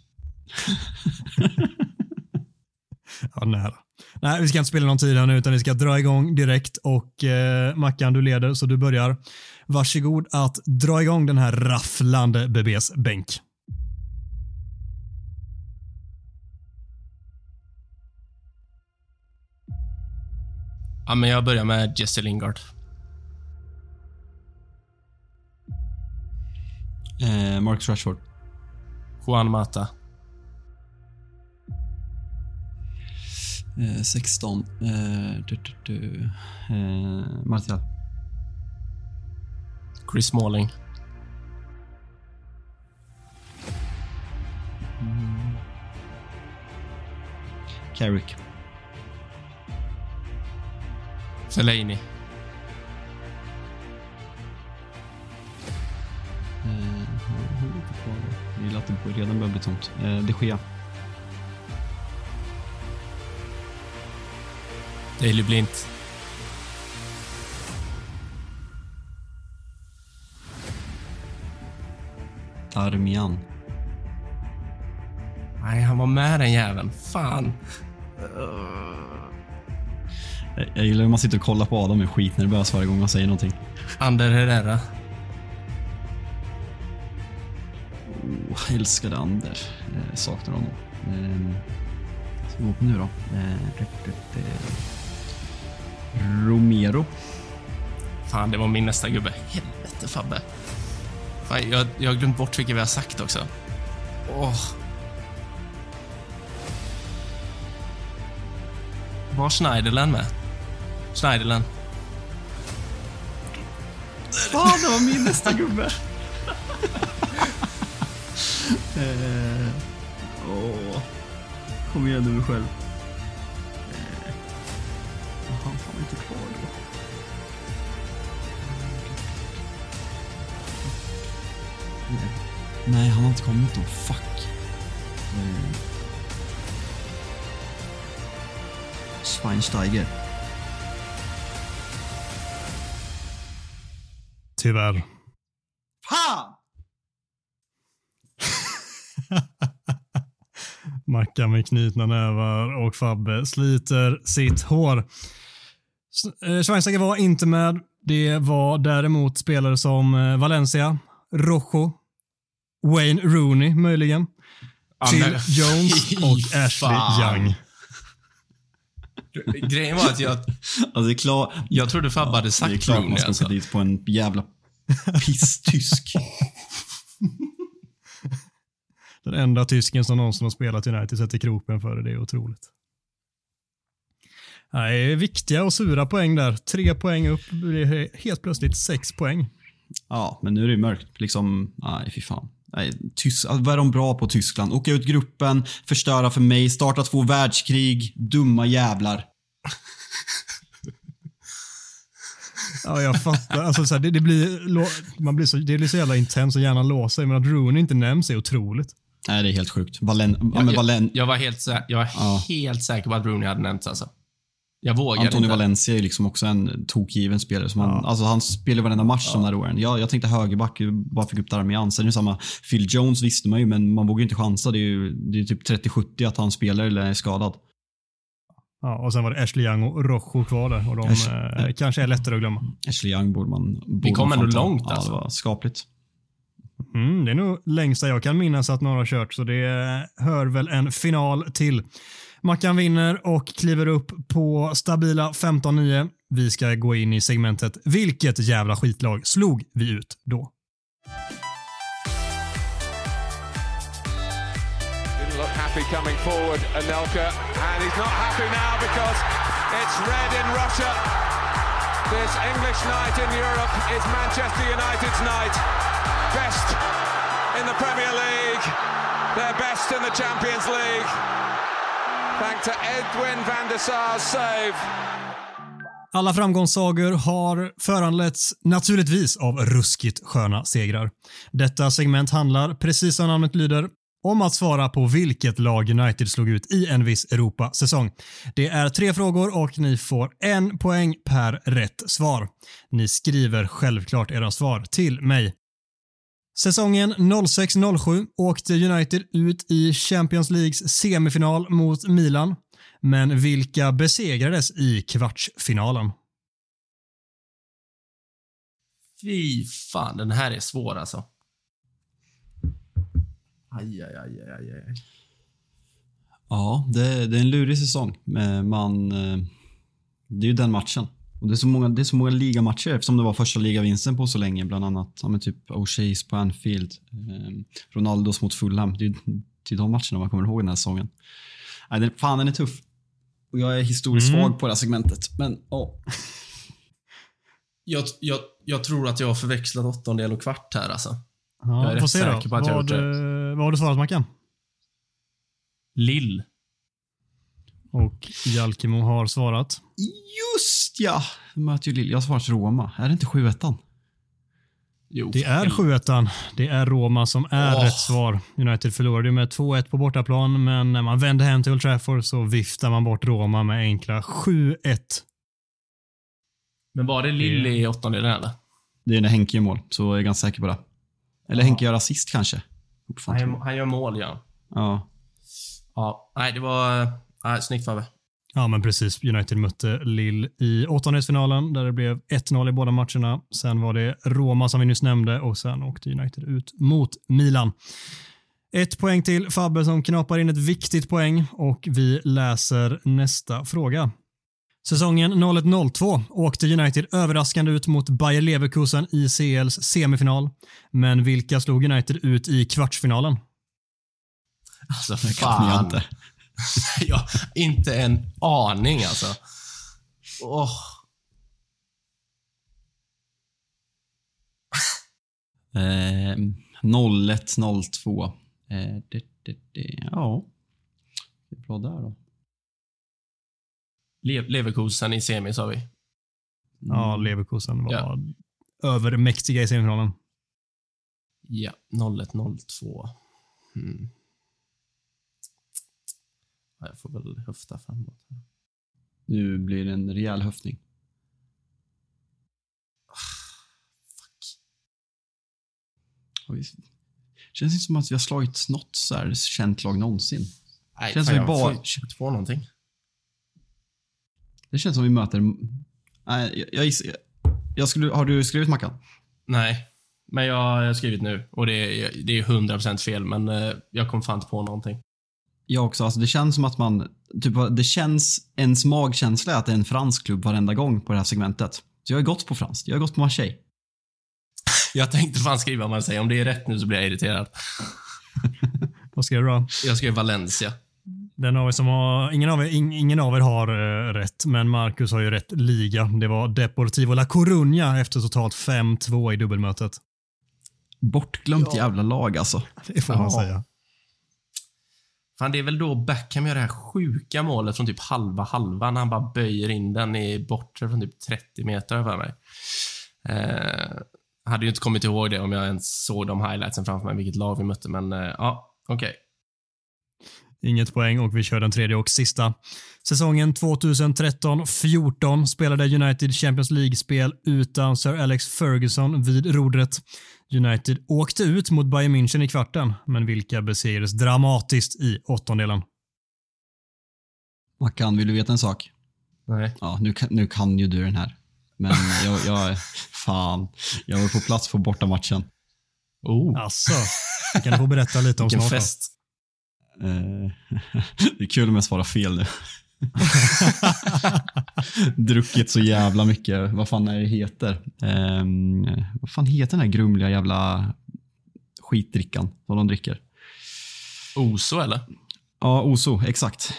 Ja, nära. Nej, vi ska inte spela någon tid här nu utan vi ska dra igång direkt och eh, Mackan, du leder så du börjar. Varsågod att dra igång den här rafflande BBs bänk. Ja, men jag börjar med Jesse Lingard. Eh, Marcus Rashford. Juan Mata. Eh, 16. Eh, du, du, du. Eh, Martial. Chris Smalling. Carrick. Fellaini. Jag gillar att det redan börjar bli tomt. Eh, de Gea. Daley Blint. Armian. Nej, han var med den jäveln. Fan. Jag, jag gillar hur man sitter och kollar på Adam och är skitnervös varje gång han säger någonting. Ander Herrera. Oh, älskade Ander. Eh, saknar honom. Eh, ska vi gå på nu då? Eh, det. Romero. Fan, det var min nästa gubbe. Helvete, Fabbe. Fan, jag, jag har glömt bort vilka vi har sagt också. Åh. Var Schneiderland med? Schneiderland. Fan, det var min nästa gubbe. eh, åh. Kom igen nu själv. Eh, han fan inte kvar då. Nej, han har inte kommit då. Fuck. Eh. Schweinsteiger. Tyvärr. Mackan med knutna nävar och Fabbe sliter sitt hår. Eh, Schweinsteiger var inte med. Det var däremot spelare som eh, Valencia, Rojo, Wayne Rooney möjligen, Ja, Phil men- Jones och Ashley fan. Young. Grejen var att jag, Alltså klart. jag trodde Fabbe hade Det är sagt klart man Rooney. ska Alltså. dit på en jävla piss-tysk. Den enda tysken som någonsin har spelat United sätter kroppen för det. Det är otroligt. Nej, viktiga och sura poäng där. Tre poäng upp blir helt plötsligt sex poäng. Ja, men nu är det ju mörkt. Liksom, nej fy fan. Nej, Tys alltså, vad är de bra på Tyskland? Åka ut gruppen, förstöra för mig, starta två världskrig. Dumma jävlar. Ja, jag fattar. Alltså, så här, det, det, blir, man blir så, det blir så jävla intens och hjärnan låser men att Rooney inte nämns är otroligt. Nej, det är helt sjukt. Valen, ja, men jag, Valen, jag var, helt, sä- jag var Ja. helt säker på att Rooney hade nämnts alltså. Jag vågade Antonio inte. Valencia är ju liksom också en tokgiven spelare. Som han, alltså han spelar varenda match de där åren. Jag, jag tänkte högerback, bara fick upp Darmian. Sen är det samma. Phil Jones visste man ju, men man vågar ju inte chansa. Det är ju det är typ 30-70 att han spelar eller är skadad. Ja, och sen var det Ashley Young och Rojo kvar där och de Ashley- eh, kanske är lättare att glömma. Ashley Young borde man... Borde kom man ändå långt, ja, alltså. det var skapligt. Mm, det är nog längsta jag kan minnas att några har kört, så det hör väl en final till. Mackan vinner och kliver upp på stabila 15-9. Vi ska gå in i segmentet “Vilket jävla skitlag slog vi ut då?” Coming forward, Anelka, and he's not happy now because it's red in Russia. This English night in Europe is Manchester United's night. Best in the Premier League, they're best in the Champions League. Thanks to Edwin van der Sar's save. Alla framgångssagor har föranletts naturligtvis av ruskigt sköna segrar. Detta segment handlar, precis som namnet lyder, om att svara på vilket lag United slog ut i en viss Europa-säsong. Det är tre frågor och ni får en poäng per rätt svar. Ni skriver självklart era svar till mig. Säsongen 06-07 åkte United ut i Champions Leagues semifinal mot Milan. Men vilka besegrades i kvartsfinalen? Fy fan, den här är svår alltså. Aj, aj, aj, aj, aj. Ja, det, det är en lurig säsong. Men Man, eh, det är ju den matchen. Och det är så många, det är så många ligamatcher eftersom det var första ligavinsten på så länge. Bland annat ja, men typ O'Shea's på Anfield. Eh, Ronaldos mot Fulham. Det är, det är de matcherna man kommer ihåg den här säsongen. Nej, den, fan, den är tuff. Och jag är historiskt Mm. svag på det här segmentet. Men åh. Jag, jag, jag tror att jag har förväxlat åttondel och kvart här alltså. Ja, Jag är rätt säker på att jag har vad, gjort eh, vad har du svarat Mackan? Lill. Och Jalkimo har svarat. Just ja! Möter ju Lille. Jag har svarat Roma. Är det inte 7-1? Jo, Det är fan. 7 Det är Roma som är Åh. rätt svar. United förlorade ju med 2-1 på bortaplan, men när man vände hem till Old Trafford så viftar man bort Roma med enkla 7-1. Men var det Lill i åttondelen eller? Det är när Henke gör mål, så jag är ganska säker på det. Eller Henke gör assist kanske. Han gör, han gör mål, ja. Ja. Ja, nej, det var... Nej, snyggt Fabbe. Ja, men precis. United mötte Lille i åttondelsfinalen där det blev 1-0 i båda matcherna. Sen var det Roma som vi nyss nämnde och sen åkte United ut mot Milan. Ett poäng till Fabbe som knapar in ett viktigt poäng och vi läser nästa fråga. Säsongen 01-02 åkte United överraskande ut mot Bayer Leverkusen i CLs semifinal. Men vilka slog United ut i kvartsfinalen? Alltså, Det kan jag inte. jag har inte en aning alltså. Åh. Eh, 0102. Eh, det, det, det, ja. Det är bra där då. Le- Leverkusen i semi sa vi. Ja, Leverkusen var Ja. övermäktiga i semifinalen. Ja, 0102. Mm. Ja, jag får väl höfta framåt. Nu blir det en rejäl höftning. Fuck. Oj. Känns inte som att vi har slagit något så här känt lag någonsin. Nej, Känns fan, som jag vi bara- får inte på någonting. Det känns som vi möter... Nej, jag, jag, gissar- jag skulle... Har du skrivit Mackan? Nej, men jag har skrivit nu och det är, det är 100% fel, men eh, jag kom fan inte på någonting. Jag också. Alltså det känns som att man... Typ, det känns... Ens magkänsla är att det är en fransk klubb varenda gång på det här segmentet. Så jag har gått på franskt. Jag har gått på Marseille. Jag tänkte fan skriva Marseille. Om det är rätt nu så blir jag irriterad. Vad ska jag dra? Jag skrev Valencia. Den av er som har, ingen, av er, ing, ingen av er har eh, rätt, men Marcus har ju rätt liga. Det var Deportivo La Coruña efter totalt 5-2 i dubbelmötet. Bortglömt jävla lag alltså. Det får man Ja. säga. Fan, det är väl då Beckham gör det här sjuka målet från typ halva halva när han bara böjer in den i bortre från typ 30 meter för mig. Eh, hade ju inte kommit ihåg det om jag ens såg de highlightsen framför mig, vilket lag vi mötte, men eh, ja, okej. Inget poäng och vi kör den tredje och sista. Säsongen 2013-14 spelade United Champions League-spel utan Sir Alex Ferguson vid rodret. United åkte ut mot Bayern München i kvarten, men vilka besegrades dramatiskt i åttondelen? Mackan, vill du veta en sak? Nej. Ja, nu kan, nu kan ju du den här. Men jag, jag... Fan. Jag var på plats på bortamatchen. Oh, Alltså, det kan du få berätta lite om vilken snart. då. fest. Eh, det är kul om jag svarar fel nu. Druckit så jävla mycket. Vad fan är det heter? Ehm, vad fan heter den här grumliga jävla skitdrickan som de dricker? Oso, eller? Ja, Oso. Exakt.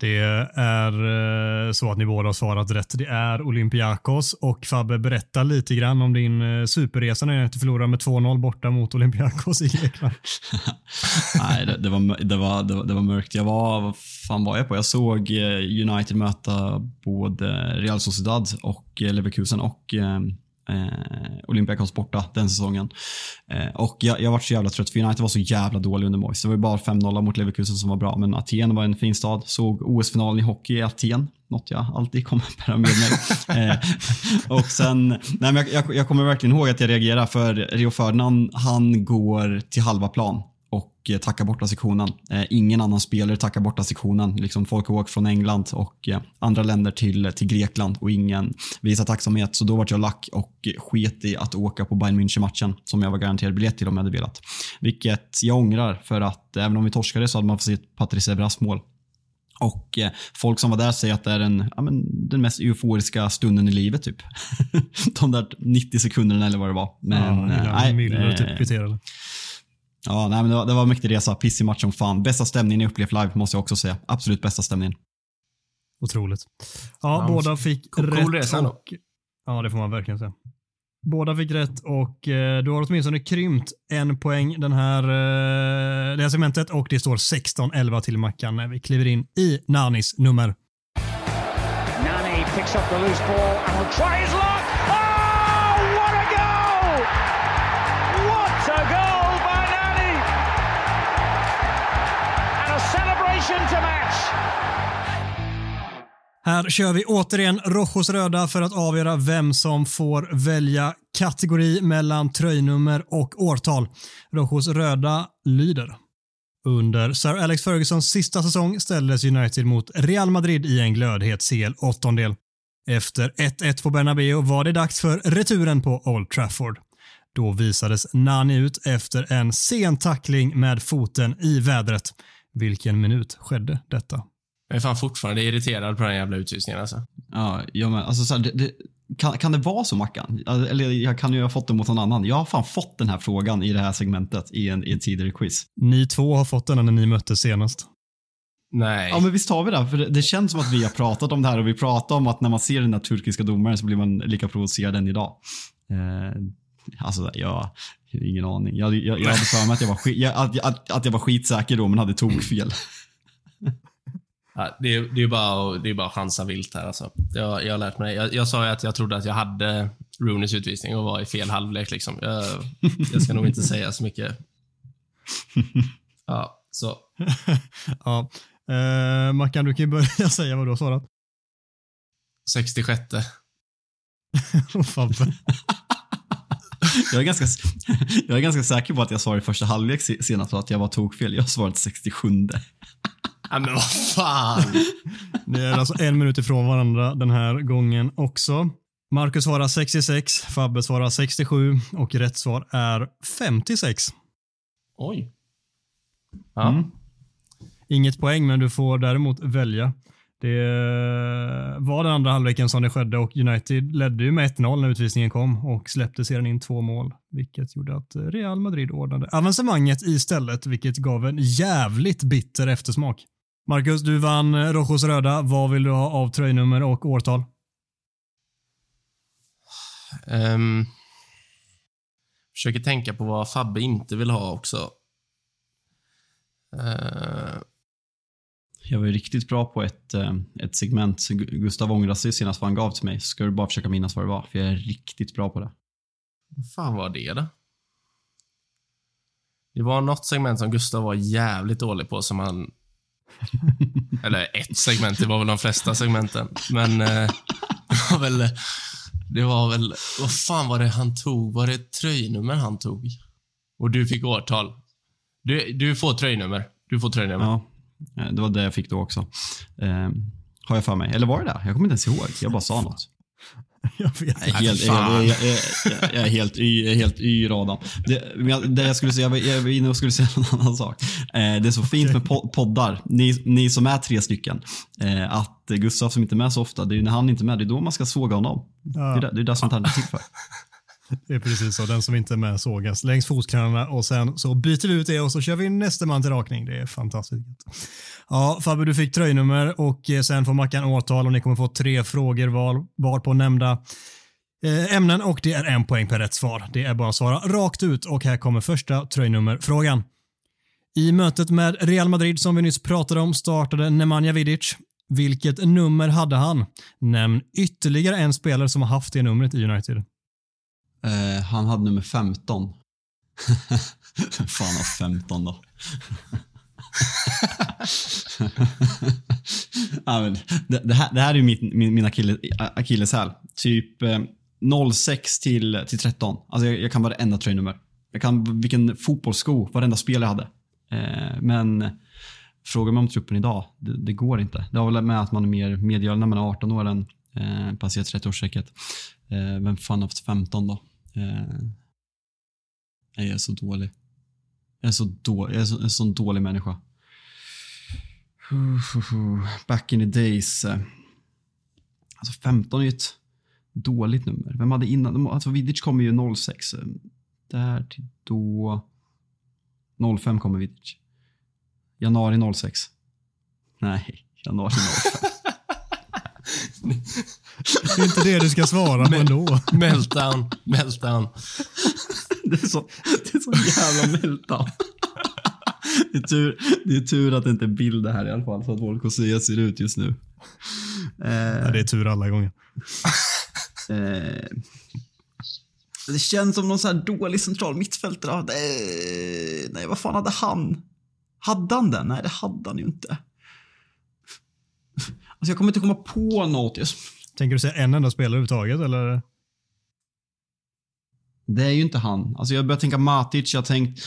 Det är eh, så att ni båda har svarat rätt. Det är Olympiakos och Fabbe, berätta lite grann om din eh, superresa när du förlorade med 2-0 borta mot Olympiakos i Grekland. Nej, det, det, var, det, var, det, var, det var mörkt. Jag var, vad fan var jag på? Jag såg eh, United möta både Real Sociedad och Leverkusen och eh, Olympiakos borta den säsongen. Eh, och jag, jag var så jävla trött för United var så jävla dålig under Moise. Det var ju bara 5-0 mot Leverkusen som var bra, men Aten var en fin stad. Såg OS-finalen i hockey i Aten. Något jag alltid kommer bära med mig. eh, och sen, nej men jag, jag, jag kommer verkligen ihåg att jag reagerade för Rio Ferdinand, han går till halva plan och eh, tackar borta sektionen. Eh, ingen annan spelare tackar borta sektionen. Liksom folk har åkt från England och eh, andra länder till, till Grekland och ingen visar tacksamhet. Så då vart jag lack och sket i att åka på Bayern München-matchen som jag var garanterad biljett till om jag hade velat. Vilket jag ångrar för att även om vi torskade så hade man fått se Patrice Evras mål. Och folk som var där säger att det är den, ja, men, den mest euforiska stunden i livet typ. De där 90 sekunderna eller vad det var. Men, ja, nej, Müller eh, typ. Ja, nej, men det var, det var mäktig resa. Pissig match som fan. Bästa stämningen jag upplevt live måste jag också säga. Absolut bästa stämningen. Otroligt. Ja, Ja, båda fick cool- cool rätt. resa ändå. och, ja, det får man verkligen säga. Båda fick rätt och eh, du har åtminstone krympt en poäng den här, eh, det här segmentet och det står 16-11 till Mackan när vi kliver in i Nanis nummer. Nani picks up the loose ball and will try his luck. Här kör vi återigen Rojos röda för att avgöra vem som får välja kategori mellan tröjnummer och årtal. Rojos röda lyder. Under Sir Alex Fergusons sista säsong ställdes United mot Real Madrid i en glödhet CL-åttondel. Efter 1-1 på Bernabeu var det dags för returen på Old Trafford. Då visades Nani ut efter en sen tackling med foten i vädret. Vilken minut skedde detta? Jag är fan fortfarande irriterad på den jävla utvisningen alltså. Ja, jag med. Alltså, så här, det, det, kan, kan det vara så Mackan? Eller jag kan ju ha fått det mot någon annan. Jag har fan fått den här frågan i det här segmentet i, en, i ett tidigare quiz. Ni två har fått den när ni möttes senast. Nej. Ja, men visst har vi det. För det, det känns som att vi har pratat om det här och vi pratar om att när man ser den där turkiska domaren så blir man lika provocerad än idag. Eh, Alltså, jag ingen aning. Jag, jag, jag hade för mig att jag, var skit, jag, att, att, att jag var skitsäker då, men hade tokfel. Det, är, det, är bara, det är bara att chansa vilt här. Alltså. Jag, jag har lärt mig. Jag, jag sa ju att jag trodde att jag hade Rooneys utvisning och var i fel halvlek. Liksom. Jag, jag ska nog inte säga så mycket. Ja, så. ja. Eh, Mackan, du kan ju börja säga vad du har svarat. 66. Fabbe. jag, är ganska, jag är ganska säker på att jag svarade i första halvlek senast och att jag var tokfel. Jag har svarat 67. Ja, men vad fan. Ni är alltså en minut ifrån varandra den här gången också. Marcus svarar 66, Fabbe svarar 67 och rätt svar är 56. Oj. Ja. Mm. Inget poäng, men du får däremot välja. Det var den andra halvleken som det skedde och United ledde ju med 1-0 när utvisningen kom och släppte sedan in två mål, vilket gjorde att Real Madrid ordnade avancemanget istället, vilket gav en jävligt bitter eftersmak. Marcus, du vann Rojos röda. Vad vill du ha av tröjnummer och årtal? Um, försöker tänka på vad Fabbe inte vill ha också. Uh, jag var ju riktigt bra på ett, eh, ett segment. Gustav ångrade sig senast vad han gav till mig. Ska du bara försöka minnas vad det var, för jag är riktigt bra på det. Vad fan var det då? Det var något segment som Gustav var jävligt dålig på som han eller ett segment, det var väl de flesta segmenten. Men eh, det var väl... Det var väl... Vad fan var det han tog? Var det tröjnummer han tog? Och du fick årtal. Du, du får tröjnummer. Du får tröjnummer. Ja. Eh, det var det jag fick då också. Eh, har jag för mig. Eller var det det? Jag kommer inte ens ihåg. Jag bara sa något. Jag vet inte. Helt, jag, jag, jag, jag, är helt y, helt y radan. Det, det jag skulle säga, jag var inne och skulle säga en annan sak. Eh, det är så fint med poddar, ni, ni som är tre stycken, eh, att Gustav som inte är med så ofta, det är när han inte är med, det är då man ska såga honom. Ja. Det, är det, är det som tar till för. Det är precis så. Den som inte är med sågas längs fotknölarna och sen så byter vi ut det och så kör vi nästa man till rakning. Det är fantastiskt. Ja, Fabbe, du fick tröjnummer och eh, sen får Mackan årtal och ni kommer få tre frågor var, var på nämnda eh, ämnen och det är en poäng per rätt svar. Det är bara att svara rakt ut och här kommer första tröjnummerfrågan. I mötet med Real Madrid som vi nyss pratade om startade Nemanja Vidic. Vilket nummer hade han? Nämn ytterligare en spelare som har haft det numret i United. Eh, han hade nummer 15. Fan har 15 då? ja, men det, det, här, det här är ju min, min, min akilleshäl. Typ eh, 06 till, till 13. Alltså jag, jag kan varenda tröjnummer. Jag kan vilken fotbollssko varenda spel jag hade. Eh, men frågar mig om truppen idag, det, det, går inte. Det har väl med att man är mer medgörlig när man är 18 år än eh, passerat 30-årsstrecket. Eh, vem fan har haft 15 då? Eh, jag är så dålig. Jag är så, då, jag är så, en sån dålig människa. Back in the days. Eh. Alltså 15 är ju ett dåligt nummer. Vem hade innan? Alltså Vidic kommer ju 06. Eh. Där till då. 05 kommer Vidic. Januari 06. Nej, januari 05. Det är inte det du ska svara på ändå. Meltdown, meltdown. Det är så, det är så jävla meltdown. Det är, tur, det är tur att det inte är bild här i alla fall, så att se ser ut just nu. Eh, ja, det är tur alla gånger. Eh, det känns som någon så här dålig central mittfältare. Nej, vad fan hade han? Hade han den? Nej, det hade han ju inte. Alltså jag kommer inte komma på något. Jag... Tänker du säga en enda spelare överhuvudtaget eller? Det är ju inte han. Alltså jag börjar tänka Matic, jag har tänkt...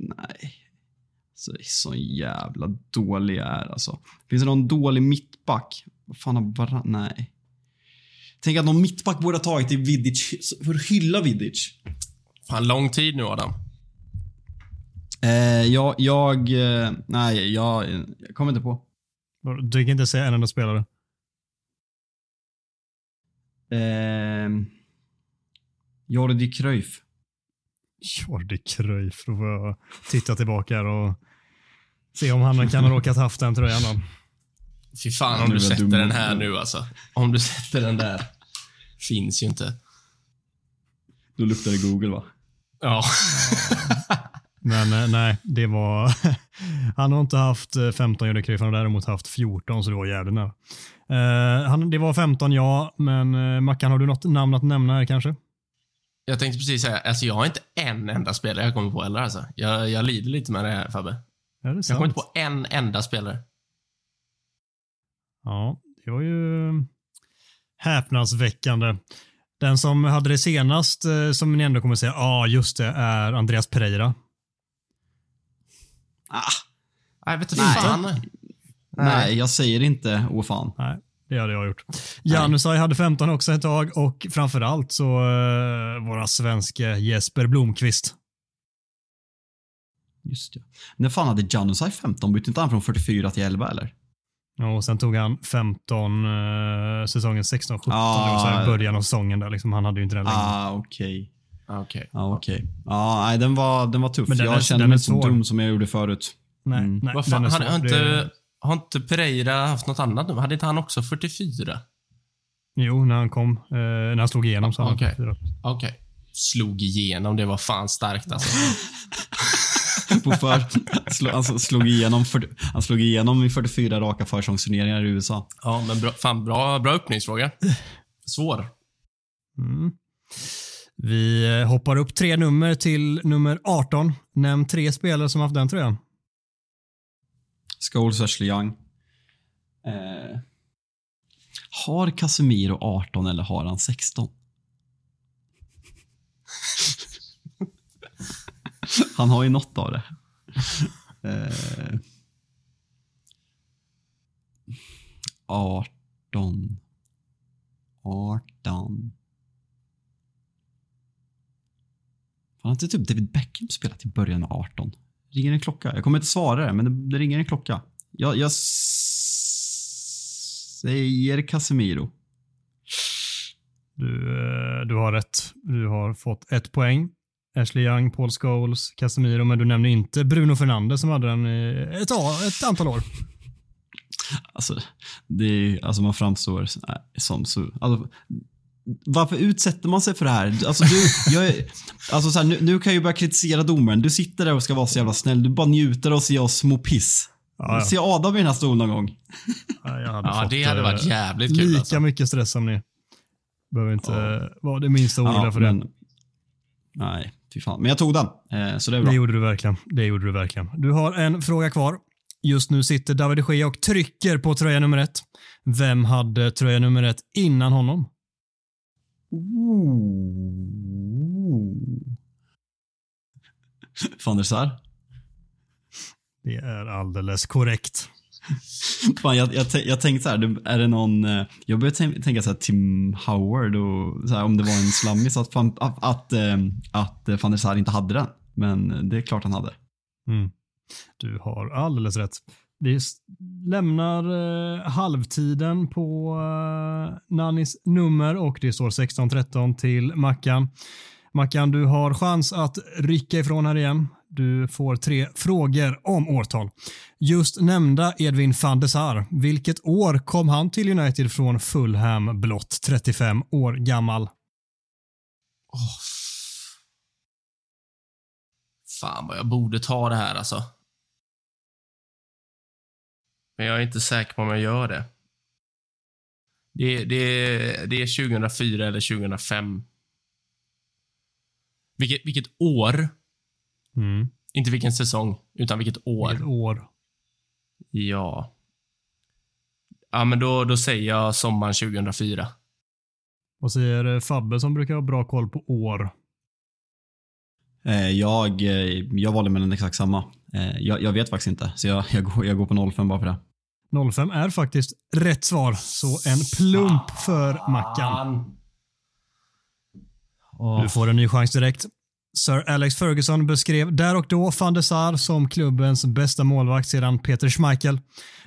Nej. Så, så jävla dålig jag är alltså. Finns det någon dålig mittback? Vad fan har bara... Nej. Tänk att någon mittback borde ha tagit till Vidic för att hylla Vidic. Fan, lång tid nu Adam. Eh, jag, jag, eh, nej, jag, jag kommer inte på. Du kan inte säga en enda spelare? Eh, Jordi Cruyff. Jordi Cruyff. Då får jag titta tillbaka här och se om han kan ha råkat haft den tröjan då. Fy fan om du sätter den här nu alltså. Om du sätter den där. Finns ju inte. Då luktar det Google va? Ja. Men eh, nej, det var... han har inte haft eh, 15 Jönköping, han har däremot haft 14, så det var jävligt nära. Eh, han, det var 15 ja, men eh, Mackan, har du något namn att nämna här kanske? Jag tänkte precis säga, alltså jag har inte en enda spelare jag kommer på heller alltså. Jag, jag lider lite med det här Fabbe. Ja, det Jag kommer inte på en enda spelare. Ja, det var ju häpnadsväckande. Den som hade det senast, eh, som ni ändå kommer säga, ja ah, just det, är Andreas Pereira. Ah, Nej, vet du Nej. fan. nej. jag säger inte åh fan. Nej, det hade jag gjort. Janusaj hade 15 också ett tag och framförallt så uh, våra svenska Jesper Blomqvist. Just det. När fan hade Janusaj 15? Bytte inte han från 44 till 11 eller? Och sen tog han 15 uh, säsongen 16-17, Ah. det var så här i början av säsongen där. Liksom, han hade ju inte den länge. Ah, okej. Okej. Ja, okej. Ja, nej, den var, den var tuff. Men den är- jag kände den är mig så svår. dum som jag gjorde förut. Nej, Mm. nej, Vad fan, Det- inte, har inte Pereira haft något annat nu? Hade inte han också 44? Jo, när han kom, eh, när han slog igenom så hade Okej. han. Okej. Slog igenom, det var fan starkt alltså. På för, slå, alltså, slog igenom, för, han slog igenom i 44 raka försäsongsturneringar i USA. Ja, men bra, fan, bra, bra öppningsfråga. Svår. Mm. Vi hoppar upp tre nummer till nummer 18. Nämn tre spelare som haft den tröjan. Scholes, Ashley Young. Eh, har Casemiro 18 eller har han 16? han har ju något av det. Eh, 18. 18. Har inte typ David Beckham spelat i början av 18? Ringer en klocka. Jag kommer inte svara det, men det, det ringer en klocka. Jag, jag säger Casemiro. Du, eh, du har rätt. Du har fått ett poäng. Ashley Young, Paul Scholes, Casemiro, men du nämner inte Bruno Fernandes som hade den i ett, ett antal år. Alltså, det är, alltså man framstår som så... Alltså, varför utsätter man sig för det här? Alltså, du, jag alltså så här, nu, nu kan jag ju börja kritisera domaren. Du sitter där och ska vara så jävla snäll. Du bara njuter och ser oss små piss. Ja, ja. Se Adam i den här stolen någon gång. Ja, jag hade Ja, fått, det hade varit eh, jävligt kul Lika alltså. mycket stress som ni. Behöver inte Ja. vara det minsta oroliga för det. men, nej, fy fan. Men jag tog den, eh, så det är Det bra. gjorde du verkligen. Det gjorde du verkligen. Du har en fråga kvar. Just nu sitter David de Gea och trycker på tröja nummer ett. Vem hade tröja nummer ett innan honom? Ooh. Van der Sar? Det är alldeles korrekt. Fan, jag, jag, jag tänkte så här, är det någon... eh, Jag började tän- tänka så här Tim Howard och så här, om det var en slammis att, fan- att, att, eh, att eh, van der Sar inte hade den. Men det är klart han hade. Mm. Du har alldeles rätt. Vi lämnar eh, halvtiden på eh, Nannis nummer och det står 16-13 till Mackan. Mackan, du har chans att rycka ifrån här igen. Du får tre frågor om årtal. Just nämnda Edvin van de Sar, vilket år kom han till United från Fulham blott 35 år gammal? Oh. Fan vad jag borde ta det här alltså. Men jag är inte säker på om jag gör det. Det, det, det är 2004 eller 2005. Vilket, vilket år, Mm. inte vilken säsong, utan vilket år. Vilket år? Ja. Ja, men då, då säger jag sommaren 2004. Vad säger eh, Fabbe som brukar ha bra koll på år? Eh, Jag, eh, jag valde mellan exakt samma. Jag, jag vet faktiskt inte, så jag, jag, går, jag går på 05 bara för det. 05 är faktiskt rätt svar, så en plump för Mackan. Du får en ny chans direkt. Sir Alex Ferguson beskrev där och då van de Sar som klubbens bästa målvakt sedan Peter Schmeichel.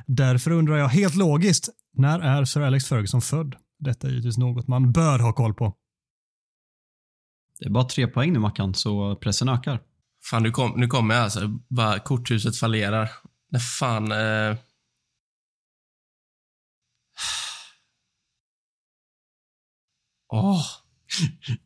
Därför undrar jag helt logiskt, när är Sir Alex Ferguson född? Detta är givetvis något man bör ha koll på. Det är bara tre poäng nu Mackan, så pressen ökar. Fan, nu, kom, nu kommer jag alltså. Bara korthuset fallerar. När fan... Eh... Åh,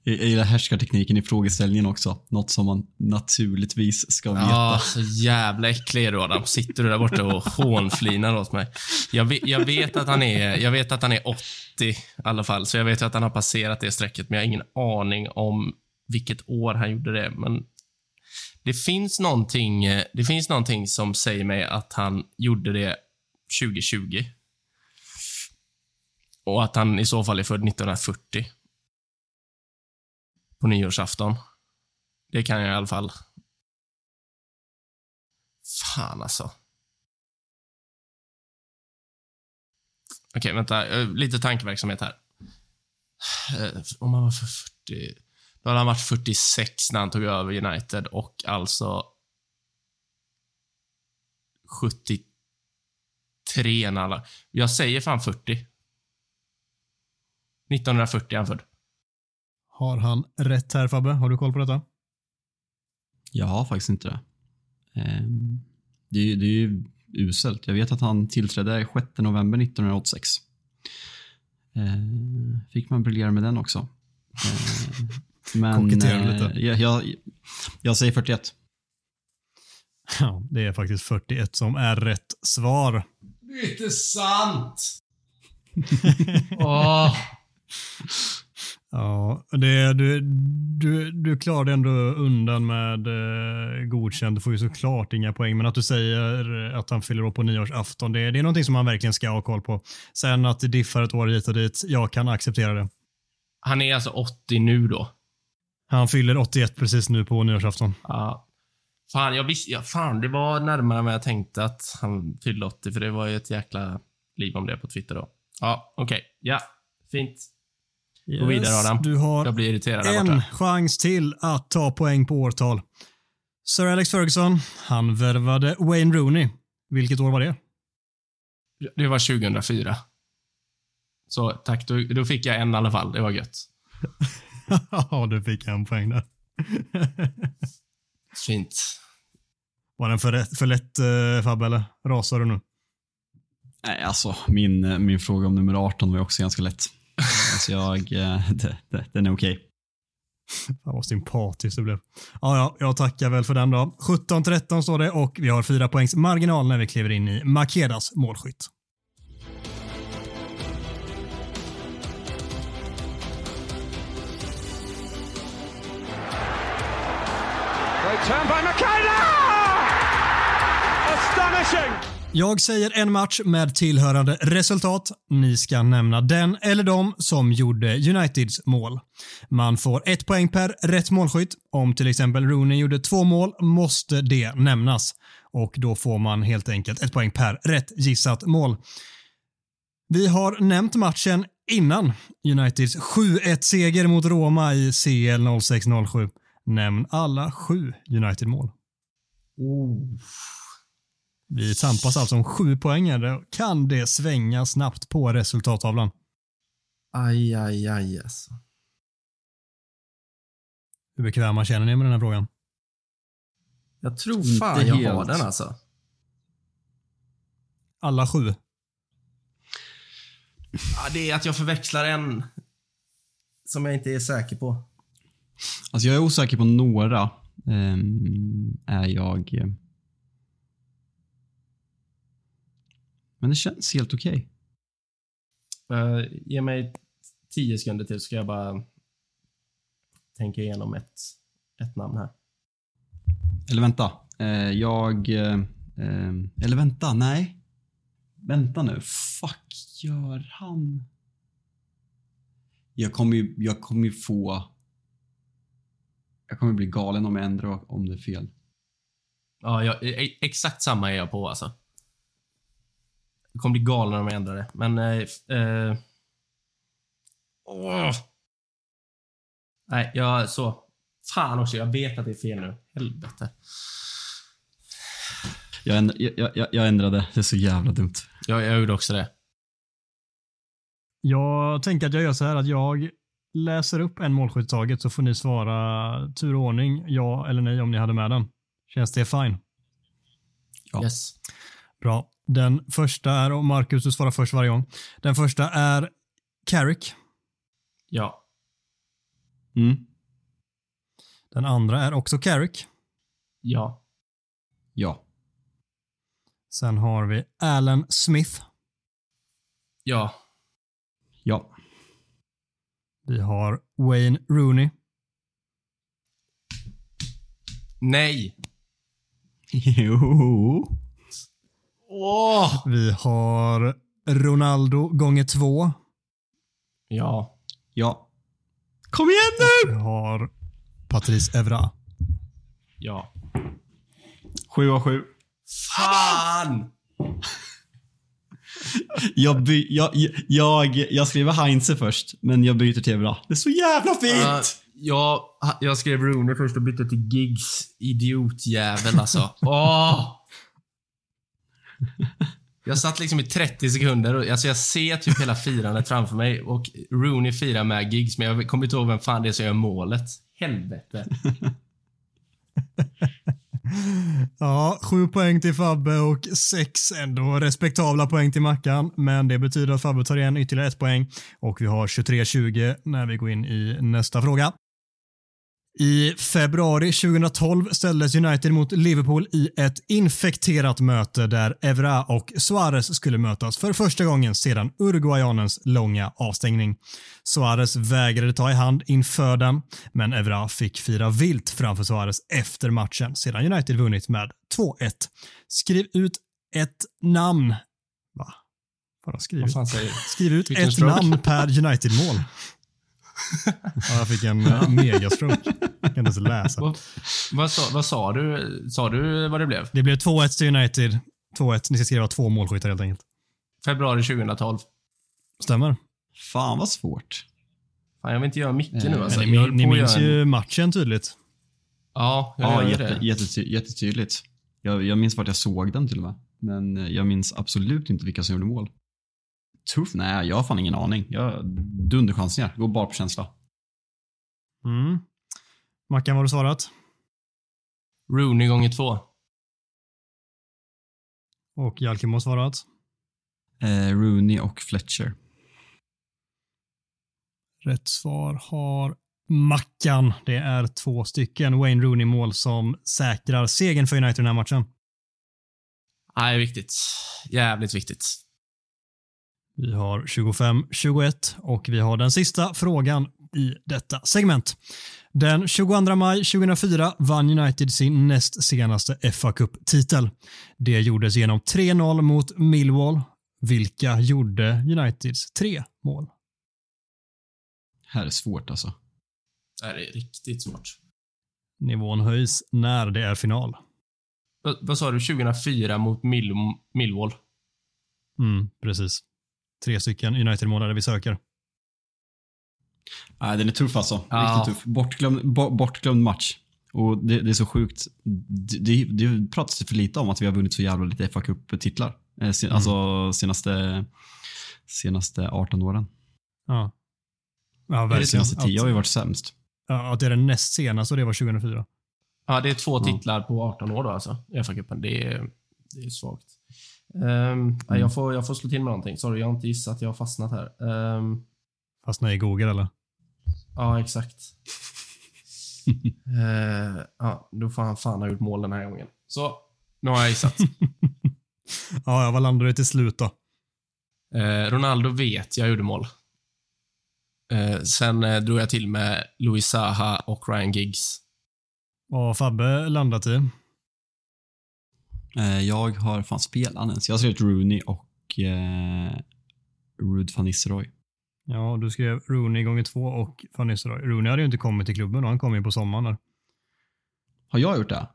Jag gillar härskartekniken i frågeställningen också. Något som man naturligtvis ska veta. Ja, så jävla äcklig är du Adam. Sitter du där borta och hånflinar åt mig. Jag vet, jag, vet att han är, jag vet att han är 80 i alla fall, så jag vet att han har passerat det strecket, men jag har ingen aning om vilket år han gjorde det. Men det finns någonting, det finns någonting som säger mig att han gjorde det 2020. Och att han i så fall är född 1940. På nyårsafton. Det kan jag i alla fall. Fan alltså. Okej, vänta. Eh, lite tankeverksamhet här. Eh, om han var för 40... Då hade han varit 46 när han tog över United och alltså 73 när alla... Jag säger fan 40. 1940 är han född. Har han rätt här Fabbe? Har du koll på detta? Jag har faktiskt inte det. Ehm, Det är, ju- det är ju uselt. Jag vet att han tillträdde 6 november 1986. Ehm, Fick man briljera med den också. Ehm, Men eh, lite. jag, jag, jag säger 41. Ja, det är faktiskt 41 som är rätt svar. Det är inte sant! Åh. Ja, det, du, du, du klarade ändå undan med eh, godkänd. Du får ju såklart inga poäng, men att du säger att han fyller år på nyårsafton, det, det är någonting som man verkligen ska ha koll på. Sen att det diffar ett år hit och dit, jag kan acceptera det. Han är alltså 80 nu då. Han fyller 81 precis nu på nyårsafton. Ja. Fan, jag visste, ja, fan, det var närmare än vad jag tänkte att han fyllde 80, för det var ju ett jäkla liv om det på Twitter då. Ja, okej. Ja, fint. Gå vidare, Adam. Du har Jag blir irriterad en chans till att ta poäng på årtal. Sir Alex Ferguson, han värvade Wayne Rooney. Vilket år var det? Det var 2004. Så tack, då, då fick jag en i alla fall. Det var gött. Ja, du fick en poäng där. Fint. Var den för, rätt- för lätt uh, Fabbe, eller rasar du nu? Nej, alltså min, eh, min fråga om nummer 18 var också ganska lätt. Så jag, eh, det, det, den är okej. Fan vad sympatiskt det blev. Ja, ja, jag tackar väl för den då. 17-13 står det och vi har fyra poängs marginal när vi kliver in i Makedas målskytt. Great turn Jag säger en match med tillhörande resultat. Ni ska nämna den eller de som gjorde Uniteds mål. Man får ett poäng per rätt målskytt. Om till exempel Rooney gjorde två mål måste det nämnas. Och då får man helt enkelt ett poäng per rätt gissat mål. Vi har nämnt matchen innan. Uniteds 7-1-seger mot Roma i CL 06-07. Nämn alla sju United-mål. Vi tampas alltså om sju poäng. här. Då Kan det svänga snabbt på resultattavlan? Aj, aj, aj alltså. Hur bekväma känner ni med den här frågan? Jag tror Inte fan jag har helt. den alltså. Alla sju? Ja, det är att jag förväxlar en som jag inte är säker på. Alltså jag är osäker på några. ehm, är jag... Men det känns helt okej. Uh, ge mig tio sekunder till så ska jag bara tänka igenom ett, ett namn här. Eller vänta. Eh, jag... eh, eh, eller vänta, nej. Vänta nu. Fuck, gör han... Jag kommer ju, jag kommer ju få... Jag kommer bli galen om jag ändrar om det är fel. Ja, jag, e- exakt samma är jag på alltså. Jag kommer bli galen om jag ändrar det, men... Eh, eh, åh. Nej, jag så. Fan också, jag vet att det är fel nu. Helvete. Jag, änd, jag, jag, jag ändrade. Det är så jävla dumt. Jag, jag gjorde också det. Jag tänker att jag gör så här att jag läser upp en målskytt taget så får ni svara tur och ordning, ja eller nej om ni hade med den. Känns det fine? Ja. Yes. Bra. Den första är, och Marcus du svarar först varje gång. Den första är Carrick. Ja. Mm. Den andra är också Carrick. Ja. Ja. Sen har vi Alan Smith. Ja. Ja. Vi har Wayne Rooney. Nej. Jo. Åh! Vi har Ronaldo gånger två. Ja. Ja. Kom igen nu! Vi har Patrice Evra. Ja. Sju av sju. Fan! Jag, by, jag, jag, jag skriver Heinze först, men jag byter till Evra. Det är så jävla fint! Uh, jag, jag skrev Rooney först och bytte till Giggs. Idiotjävel alltså. Åh! Jag satt liksom i 30 sekunder och alltså jag ser typ hela firandet framför mig och Rooney firar med gigs, men jag kommer inte ihåg vem fan det är som gör målet. Helvete. Ja, sju poäng till Fabbe och sex ändå respektabla poäng till Mackan. Men det betyder att Fabbe tar igen ytterligare ett poäng och vi har 23-20 när vi går in i nästa fråga. I februari 2012 ställdes United mot Liverpool i ett infekterat möte där Evra och Suarez skulle mötas för första gången sedan Uruguayanens långa avstängning. Suarez vägrade ta i hand inför den, men Evra fick fira vilt framför Suarez efter matchen sedan United vunnit med 2-1. Skriv ut ett namn. Va? Vad har skrivit? Skriv ut ett namn per United-mål. ja, jag fick en uh, megastroke. Jag kan inte ens läsa. Vad, vad, sa, vad sa du? Sa du vad det blev? Det blev 2-1 till United. 2-1. Ni ska skriva två målskyttar helt enkelt. Februari 2012. Stämmer. Fan vad svårt. Fan, jag vill inte göra mycket Eh, nu alltså. Men ni, ni minns göra en- ju matchen tydligt. Ja, jag Ja, gör ju jätte, det. jättety, jättetydligt. Jag, jag minns vart jag såg den till och med. Men eh, jag minns absolut inte vilka som gjorde mål. Tuff? Nej, jag har fan ingen aning. Jag dunderchansningar. Går bara på känsla. Mm. Mackan, vad har du svarat? Rooney gånger två. Och Jalkim har svarat? Eh, Rooney och Fletcher. Rätt svar har Mackan. Det är två stycken Wayne Rooney-mål som säkrar segern för United i den här matchen. Nej, viktigt. Jävligt viktigt. Vi har 25-21 och vi har den sista frågan i detta segment. Den 22 maj 2004 vann United sin näst senaste fa Cup-titel. Det gjordes genom 3-0 mot Millwall. Vilka gjorde Uniteds tre mål? Här är svårt alltså. Det här är riktigt svårt. Nivån höjs när det är final. Vad, vad sa du? 2004 mot Mill Millwall? Mm, precis. Tre stycken United-mål är det vi söker. Nej, den är tuff alltså. Ja. Riktigt tuff. Bortglömd, bo, bortglömd match. Och det, det är så sjukt. Det, det, det pratas för lite om att vi har vunnit så jävla lite fa Cup-titlar. Eh, sen, Alltså senaste, senaste 18 åren. Ja. Ja, verkligen. senaste 10 har vi varit sämst. ja, att det är den näst senaste och det var 2004. Ja, det är två Ja. titlar på 18 år då alltså. i FA-cupen. Det är, det är svagt. Um, nej, jag, får, jag får slå till med någonting. Sorry, jag har inte gissat. Jag har fastnat här. Um, Fast nej i Google eller? ja, exakt. Eh, ja, då får han fan ha gjort mål den här gången. Så, nu har jag gissat. Ja, vad landade det till slut då? Eh, Ronaldo vet jag gjorde mål. Eh, sen eh, drog jag till med Luis Saha och Ryan Giggs. Vad har Fabbe landat i? Eh, jag har fan spelat ens. Jag har skrivit Rooney och eh, Ruud van Nistelrooy. Ja, du skrev Rooney gånger två och Van Nistelrooy. Rooney hade ju inte kommit till klubben då. Han kom ju på sommaren där. Har jag gjort det?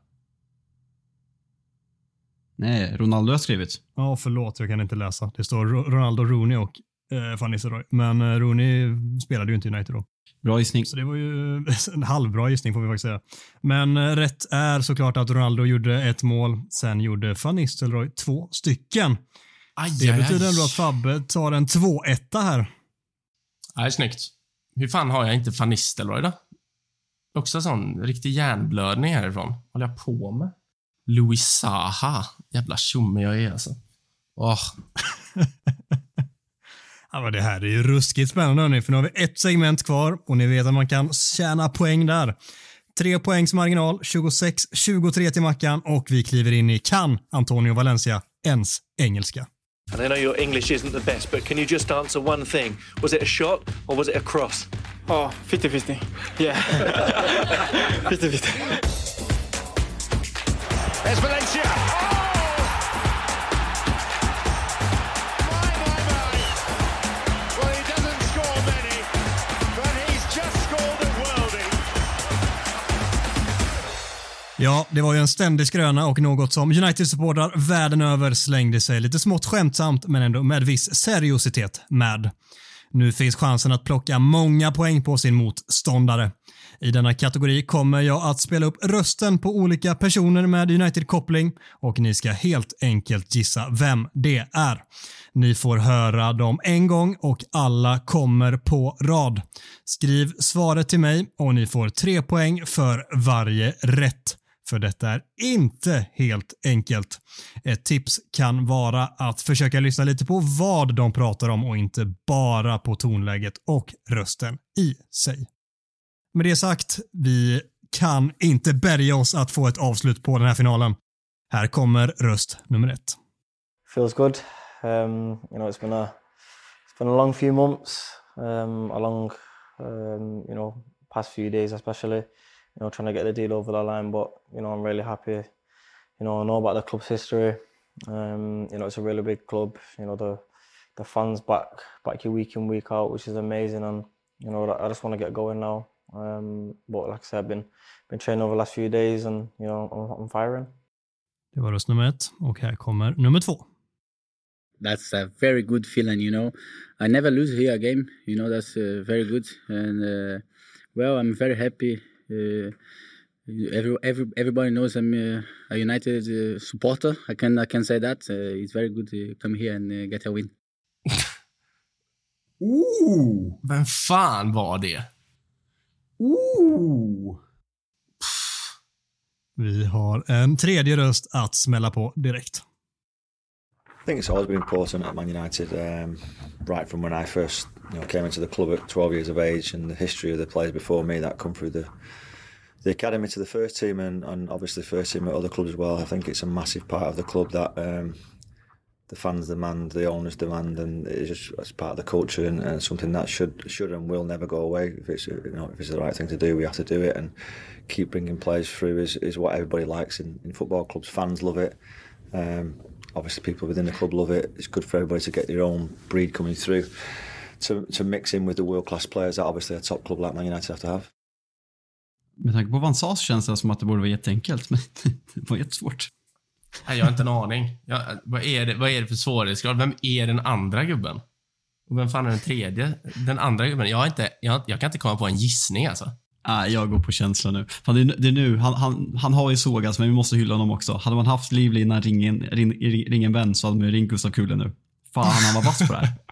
Nej, Ronaldo har skrivit. Ja, förlåt. Jag kan inte läsa. Det står Ro- Ronaldo, Rooney och eh, Van Nistelrooy. Men eh, Rooney spelade ju inte i United då. Bra gissning. Så det var ju en halvbra gissning får vi faktiskt säga. Men eh, rätt är såklart att Ronaldo gjorde ett mål. Sen gjorde Van Nistelrooy två stycken. Aj, Det betyder ändå att Fabbe tar en 2-1 här. Nej, snyggt. Hur fan har jag inte Van Nistelrooy då? Också sån riktig hjärnblödning härifrån. håller jag på med? Louis Saha. Jävla tjomme jag är alltså. Åh, Ja, det här är ju ruskigt spännande hörni, för nu har vi ett segment kvar och ni vet att man kan tjäna poäng där. Tre poängs marginal, 26-23 till Mackan och vi kliver in i kan Antonio Valencia ens engelska. And I know your English isn't the best, but can you just answer one thing? Was it a shot or was it a cross? Oh, 50-50. Yeah. 50-50. There's Valencia. Ja, det var ju en ständig skröna och något som United-supportrar världen över slängde sig lite smått skämtsamt men ändå med viss seriositet med. Nu finns chansen att plocka många poäng på sin motståndare. I denna kategori kommer jag att spela upp rösten på olika personer med United-koppling och ni ska helt enkelt gissa vem det är. Ni får höra dem en gång och alla kommer på rad. Skriv svaret till mig och ni får tre poäng för varje rätt. För detta är inte helt enkelt. Ett tips kan vara att försöka lyssna lite på vad de pratar om och inte bara på tonläget och rösten i sig. Med det sagt, vi kan inte bärga oss att få ett avslut på den här finalen. Här kommer röst nummer ett. feels good. Um, you know, it's been a it's been a long few months, um, a long, um, you know, past few days especially. You know, trying to get the deal over the line, but you know, I'm really happy. You know, I know about the club's history. Um, you know, it's a really big club. You know, the the fans back back you week in week out, which is amazing. And you know, I just want to get going now. Um, but like I said, I've been been training over the last few days, and you know, I'm, I'm firing. Det var röst nummer ett och här kommer nummer två. that's a very good feeling you know i never lose here a game you know that's uh, very good and uh, well i'm very happy every, every, everybody knows i'm uh, a united uh, supporter i can i can say that uh, it's very good to come here and uh, get a win Ooh! Vem fan var det? Ooh! Vi har en tredje röst att smälla på direkt. I think it's always been important at Man United, um, right from when I first you know, came into the club at 12 years of age, and the history of the players before me that come through the the academy to the first team, and, and obviously first team at other clubs as well. I think it's a massive part of the club that um, the fans demand, the owners demand, and it's just it's part of the culture and, and something that should should and will never go away. If it's you know if it's the right thing to do, we have to do it and keep bringing players through is, is what everybody likes in, in football clubs. Fans love it. Um, obviously, people within the club love it. It's good for everybody to get their own breed coming through to to mix in with the world class players that obviously a top club like Man United have to have. Med tanke på vad han sa så känns det som att det borde vara jätteenkelt, men det var jättesvårt. Nej, jag har inte en aning. Jag, vad, är det, vad är det för svårighetsgrad? Vem är den andra gubben? Och vem fan är den tredje? Den andra gubben? Jag, har inte, jag, jag kan inte komma på en gissning alltså. Ah, jag går på känsla nu. Fan, det, är, det är nu, han, han, han har ju sågats, men vi måste hylla honom också. Hade man haft livlinan ringen, ring, ringen vän så hade man ju ringt Gustav Kulle nu. Fan, han var vass på det här.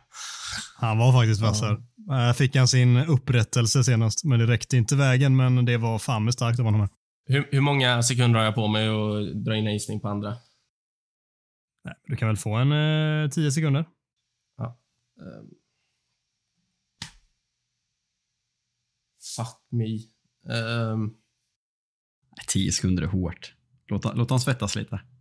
Han var faktiskt vass här. Äh, Fick han sin upprättelse senast, men det räckte inte vägen, men det var fan med starkt av honom. här. Hur, hur många sekunder har jag på mig att dra in en gissning på andra? Nej, du kan väl få en eh, tio sekunder. Um, fuck me. Um, Tio sekunder är hårt. Låt, låt han svettas lite.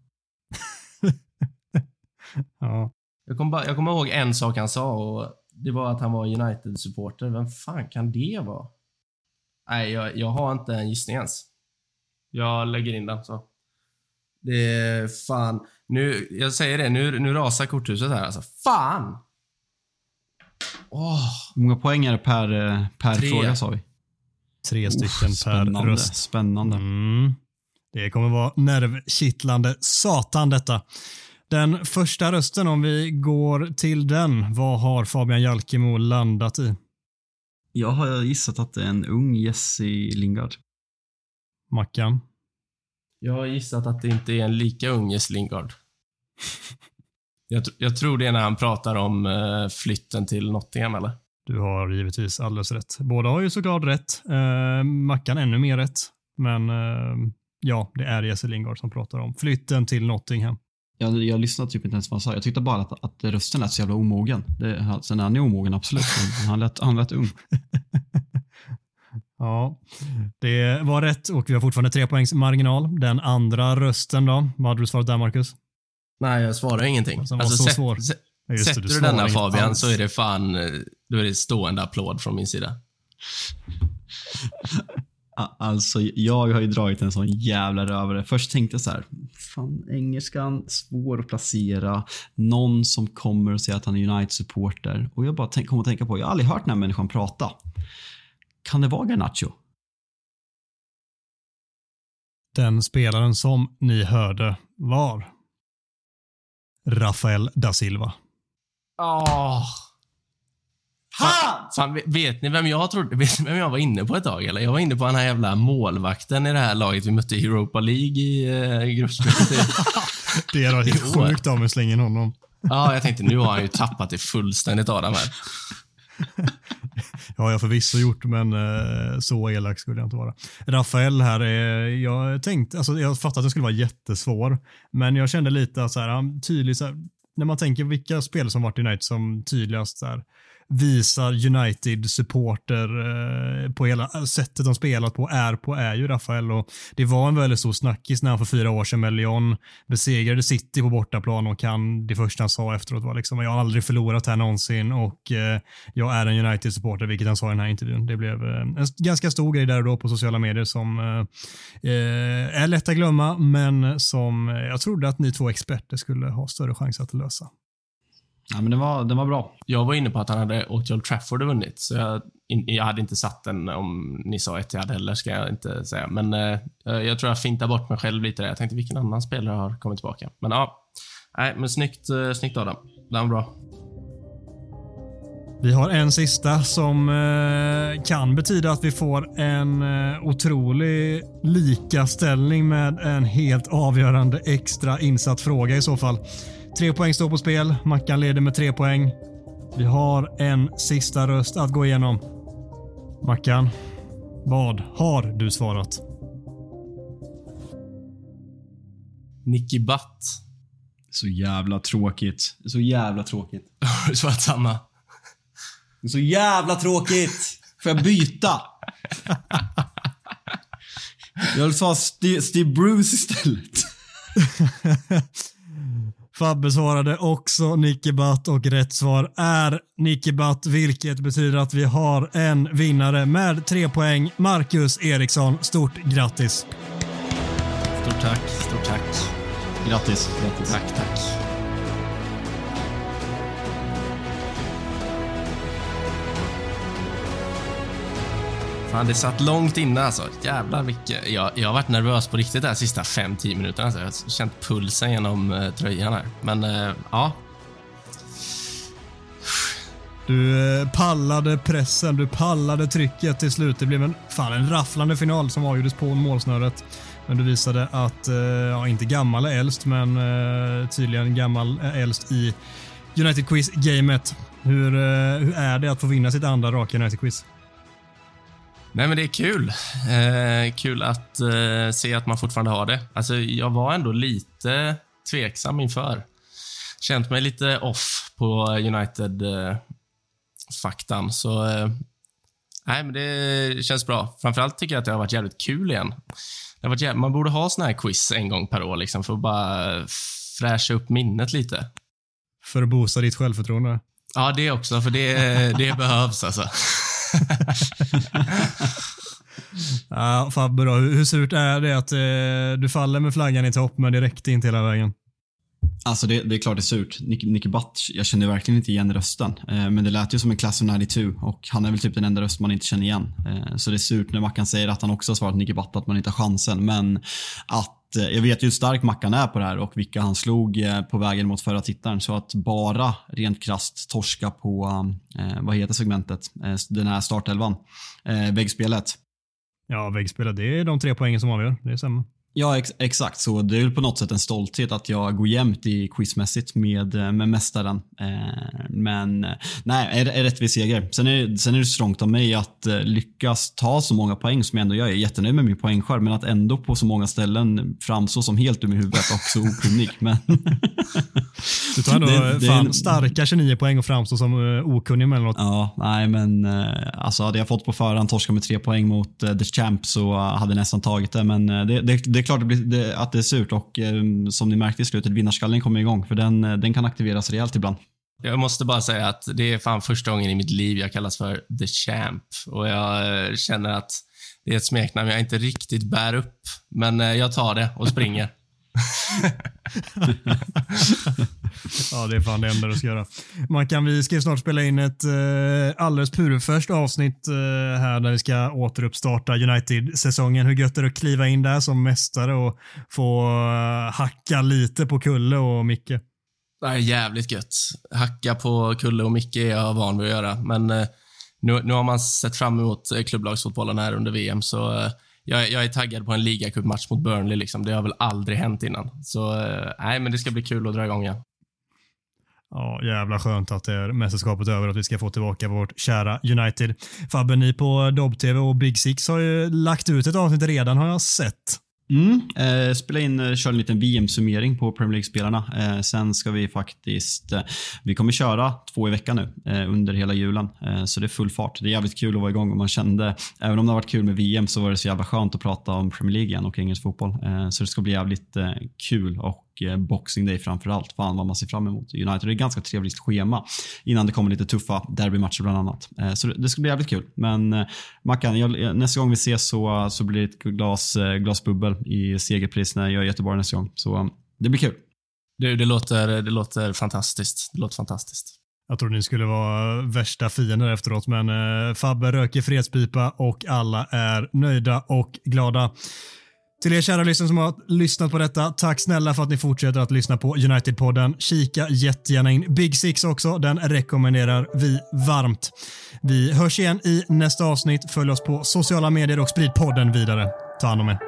Ja. jag, kommer bara, jag kommer ihåg en sak han sa och det var att han var United-supporter. Vem fan kan det vara? Nej, jag, jag har inte en gissning ens. Jag lägger in den så. Det är fan. Nu, jag säger det, nu, nu rasar korthuset här alltså. Fan! Åh, Hur många poäng är det per, eh, per Tre. fråga sa vi? Tre stycken per spännande, röst. Spännande. Mm. Det kommer vara nervkittlande satan detta. Den första rösten, om vi går till den, vad har Fabian Jalkemo landat i? Jag har gissat att det är en ung Jesse Lingard. Mackan? jag har gissat att det inte är en lika ung Jess Lingard. Jag, tr- jag tror det är när han pratar om eh, flytten till Nottingham, eller? Du har givetvis alldeles rätt. Båda har ju såklart rätt. Eh, Mackan ännu mer rätt. Men eh, ja, det är Jesse Lingard som pratar om flytten till Nottingham. Jag, jag lyssnade typ inte ens vad han sa. Jag tyckte bara att, att rösten lät så jävla omogen. Det, sen är han ju omogen, absolut. Han lät, han lät ung. Ja, det var rätt och vi har fortfarande tre poängs marginal. Den andra rösten då? Vad hade du svarat där, Marcus? Nej, jag svarar ingenting. Var Alltså, så sätt- svår. sä- Ja, just det, sätter du denna Fabian alls. så är det fan, eh, då är det stående applåd från min sida. Alltså, jag har ju dragit en sån jävla rövare. Först tänkte jag så här, fan engelskan, svår att placera. Någon som kommer och säger att han är United-supporter. Och jag bara tänk, kom att tänka på, jag har aldrig hört den här människan prata. Kan det vara Garnacho? Den spelaren som ni hörde var Rafael da Silva. Åh! Fan, fan, vet ni vem jag trodde, vet ni vem jag var inne på ett tag eller? Jag var inne på den här jävla målvakten i det här laget vi mötte i Europa League i eh, gruppspelet. Det är år. sjukt mig att slänga in honom. ja, jag tänkte nu har han ju tappat det fullständigt Adam här. Ja, jag har förvisso gjort, men eh, så elak skulle jag inte vara. Rafael här, är, jag tänkte, alltså jag fattade att det skulle vara jättesvår, men jag kände lite att så här, tydlig, så här, när man tänker vilka spel som varit i United som tydligast så här, visar United-supporter eh, på hela sättet de spelat på är på är ju Rafael och det var en väldigt stor snackis när han för fyra år sedan med Lyon besegrade City på bortaplan och kan det första han sa efteråt var liksom jag har aldrig förlorat här någonsin och eh, jag är en United-supporter, vilket han sa i den här intervjun. Det blev eh, en ganska stor grej där och då på sociala medier som eh, eh, är lätt att glömma, men som eh, jag trodde att ni två experter skulle ha större chans att lösa. Ja, men den var, den var bra. Jag var inne på att han hade åkt till Old Trafford och vunnit, så jag, in, jag hade inte satt den om ni sa ett jag hade heller, ska jag inte säga. Men eh, jag tror jag fintar bort mig själv lite där. Jag tänkte vilken annan spelare har kommit tillbaka. Men ja, nej, men snyggt, eh, snyggt Adam. Den var bra. Vi har en sista som eh, kan betyda att vi får en eh, otrolig likaställning med en helt avgörande extra insatt fråga i så fall. Tre poäng står på spel. Mackan leder med tre poäng. Vi har en sista röst att gå igenom. Mackan, vad har du svarat? Nicky Butt. Så jävla tråkigt. Så jävla tråkigt. Har du svarat samma? Så jävla tråkigt! Får jag byta? Jag vill svara Steve, Steve Bruce istället. Fabbe svarade också Nicky Butt och rätt svar är Nicky Butt, vilket betyder att vi har en vinnare med tre poäng. Marcus Eriksson, stort grattis! Stort tack, stort tack. Grattis. grattis. Tack, tack. Fan, det satt långt inne alltså. Jävlar vilket... Jag, jag har varit nervös på riktigt de här sista 5-10 minuterna. Alltså. Jag har känt pulsen genom eh, tröjan här. Men eh, ja, Du eh, pallade pressen, du pallade trycket till slut. Det blev en, fan, en rafflande final som avgjordes på målsnöret. Men du visade att, eh, ja, inte gammal är äldst, men eh, tydligen gammal är äldst i United Quiz-gamet. Hur, eh, hur är det att få vinna sitt andra raka United Quiz? Nej, men det är kul. Eh, kul att eh, se att man fortfarande har det. Alltså, jag var ändå lite tveksam inför. Känt mig lite off på United-faktan, så... Eh, nej, men det känns bra. Framförallt tycker jag att det har varit jävligt kul igen. Det har varit jävligt, man borde ha såna här quiz en gång per år, liksom, för att bara fräscha upp minnet lite. För att boosta ditt självförtroende. Ja, det också, för det, det behövs alltså. Ja, Fabbe då, hur surt är det att eh, du faller med flaggan i topp, men det räckte inte hela vägen? Alltså det, det är klart det är surt. Nick, Nicky Butt, jag kände verkligen inte igen rösten. Eh, men det lät ju som en Class of 92 och han är väl typ den enda röst man inte känner igen. Eh, så det är surt när Mackan säger att han också har svarat Nicky Butt att man inte har chansen. Men att, Eh, jag vet ju hur stark Mackan är på det här och vilka han slog eh, på vägen mot förra tittaren. Så att bara rent krasst torska på, eh, vad heter segmentet, eh, den här startelvan, eh, väggspelet. Ja, väggspelet, det är de tre poängen som avgör. Det stämmer. Ja, ex exakt så. Det är väl på något sätt en stolthet att jag går jämnt i quizmässigt med, eh, med mästaren. Eh, men eh, nej, är, är rättvis seger. Sen är, sen är det strångt av mig att eh, lyckas ta så många poäng som jag ändå gör. Jag är jättenöjd med min poängskörd, men att ändå på så många ställen framstå som helt dum i huvudet och så okunnig. Men Du tar ändå Det- det- fan starka 29 poäng och framstår som uh, okunnig med något. Ja, nej men alltså hade jag fått på förhand torska med tre poäng mot eh, The Champ så hade jag nästan tagit det. Men eh, det, det, det är klart det blir, det, att det är surt och eh, som ni märkte i slutet, vinnarskallen kommer igång för den, eh, den kan aktiveras rejält ibland. Jag måste bara säga att det är fan första gången i mitt liv jag kallas för The Champ. Och jag eh, känner att det är ett smeknamn jag inte riktigt bär upp. Men jag tar det och springer. Ja, det är fan det enda du ska göra. Mackan, vi ska ju snart spela in ett eh, alldeles purfärskt avsnitt eh, här där vi ska återuppstarta United-säsongen. Hur gött är det att kliva in där som mästare och få eh, hacka lite på Kulle och Micke? Det är jävligt gött. Hacka på Kulle och Micke är jag van vid att göra. Men eh, nu, nu har man sett fram emot eh, klubblagsfotbollen här under VM, så eh, jag, jag är taggad på en ligacupmatch mot Burnley. Liksom. Det har väl aldrig hänt innan. Så eh, nej, men det ska bli kul att dra igång igen. Ja, jävla skönt att det är mästerskapet över och att vi ska få tillbaka vårt kära United. Fabbe, ni på Dobb-TV och Big Six har ju lagt ut ett avsnitt redan har jag sett. Mm, eh, spela in, eh, köra en liten VM-summering på Premier League-spelarna. Eh, sen ska vi faktiskt, eh, vi kommer köra två i veckan nu eh, under hela julen. Eh, så det är full fart. Det är jävligt kul att vara igång och man kände, även om det har varit kul med VM så var det så jävla skönt att prata om Premier League igen och engelsk fotboll. Eh, så det ska bli jävligt eh, kul och eh, Boxing Day framför allt. Fan vad man ser fram emot. United det är ett ganska trevligt schema innan det kommer lite tuffa derbymatcher bland annat. Eh, så det, det ska bli jävligt kul. Men eh, Mackan, jag, nästa gång vi ses så, så blir det ett glas, glas bubbel i segerpris när jag är i Göteborg nästa gång. Så det blir kul. Det, det, låter, det låter fantastiskt. Det låter fantastiskt. Jag trodde ni skulle vara värsta fiender efteråt, men eh, Fabbe röker fredspipa och alla är nöjda och glada. Till er kära lyssnare som har lyssnat på detta, tack snälla för att ni fortsätter att lyssna på United-podden. Kika jättegärna in Big Six också, den rekommenderar vi varmt. Vi hörs igen i nästa avsnitt. Följ oss på sociala medier och sprid podden vidare. Ta hand om er.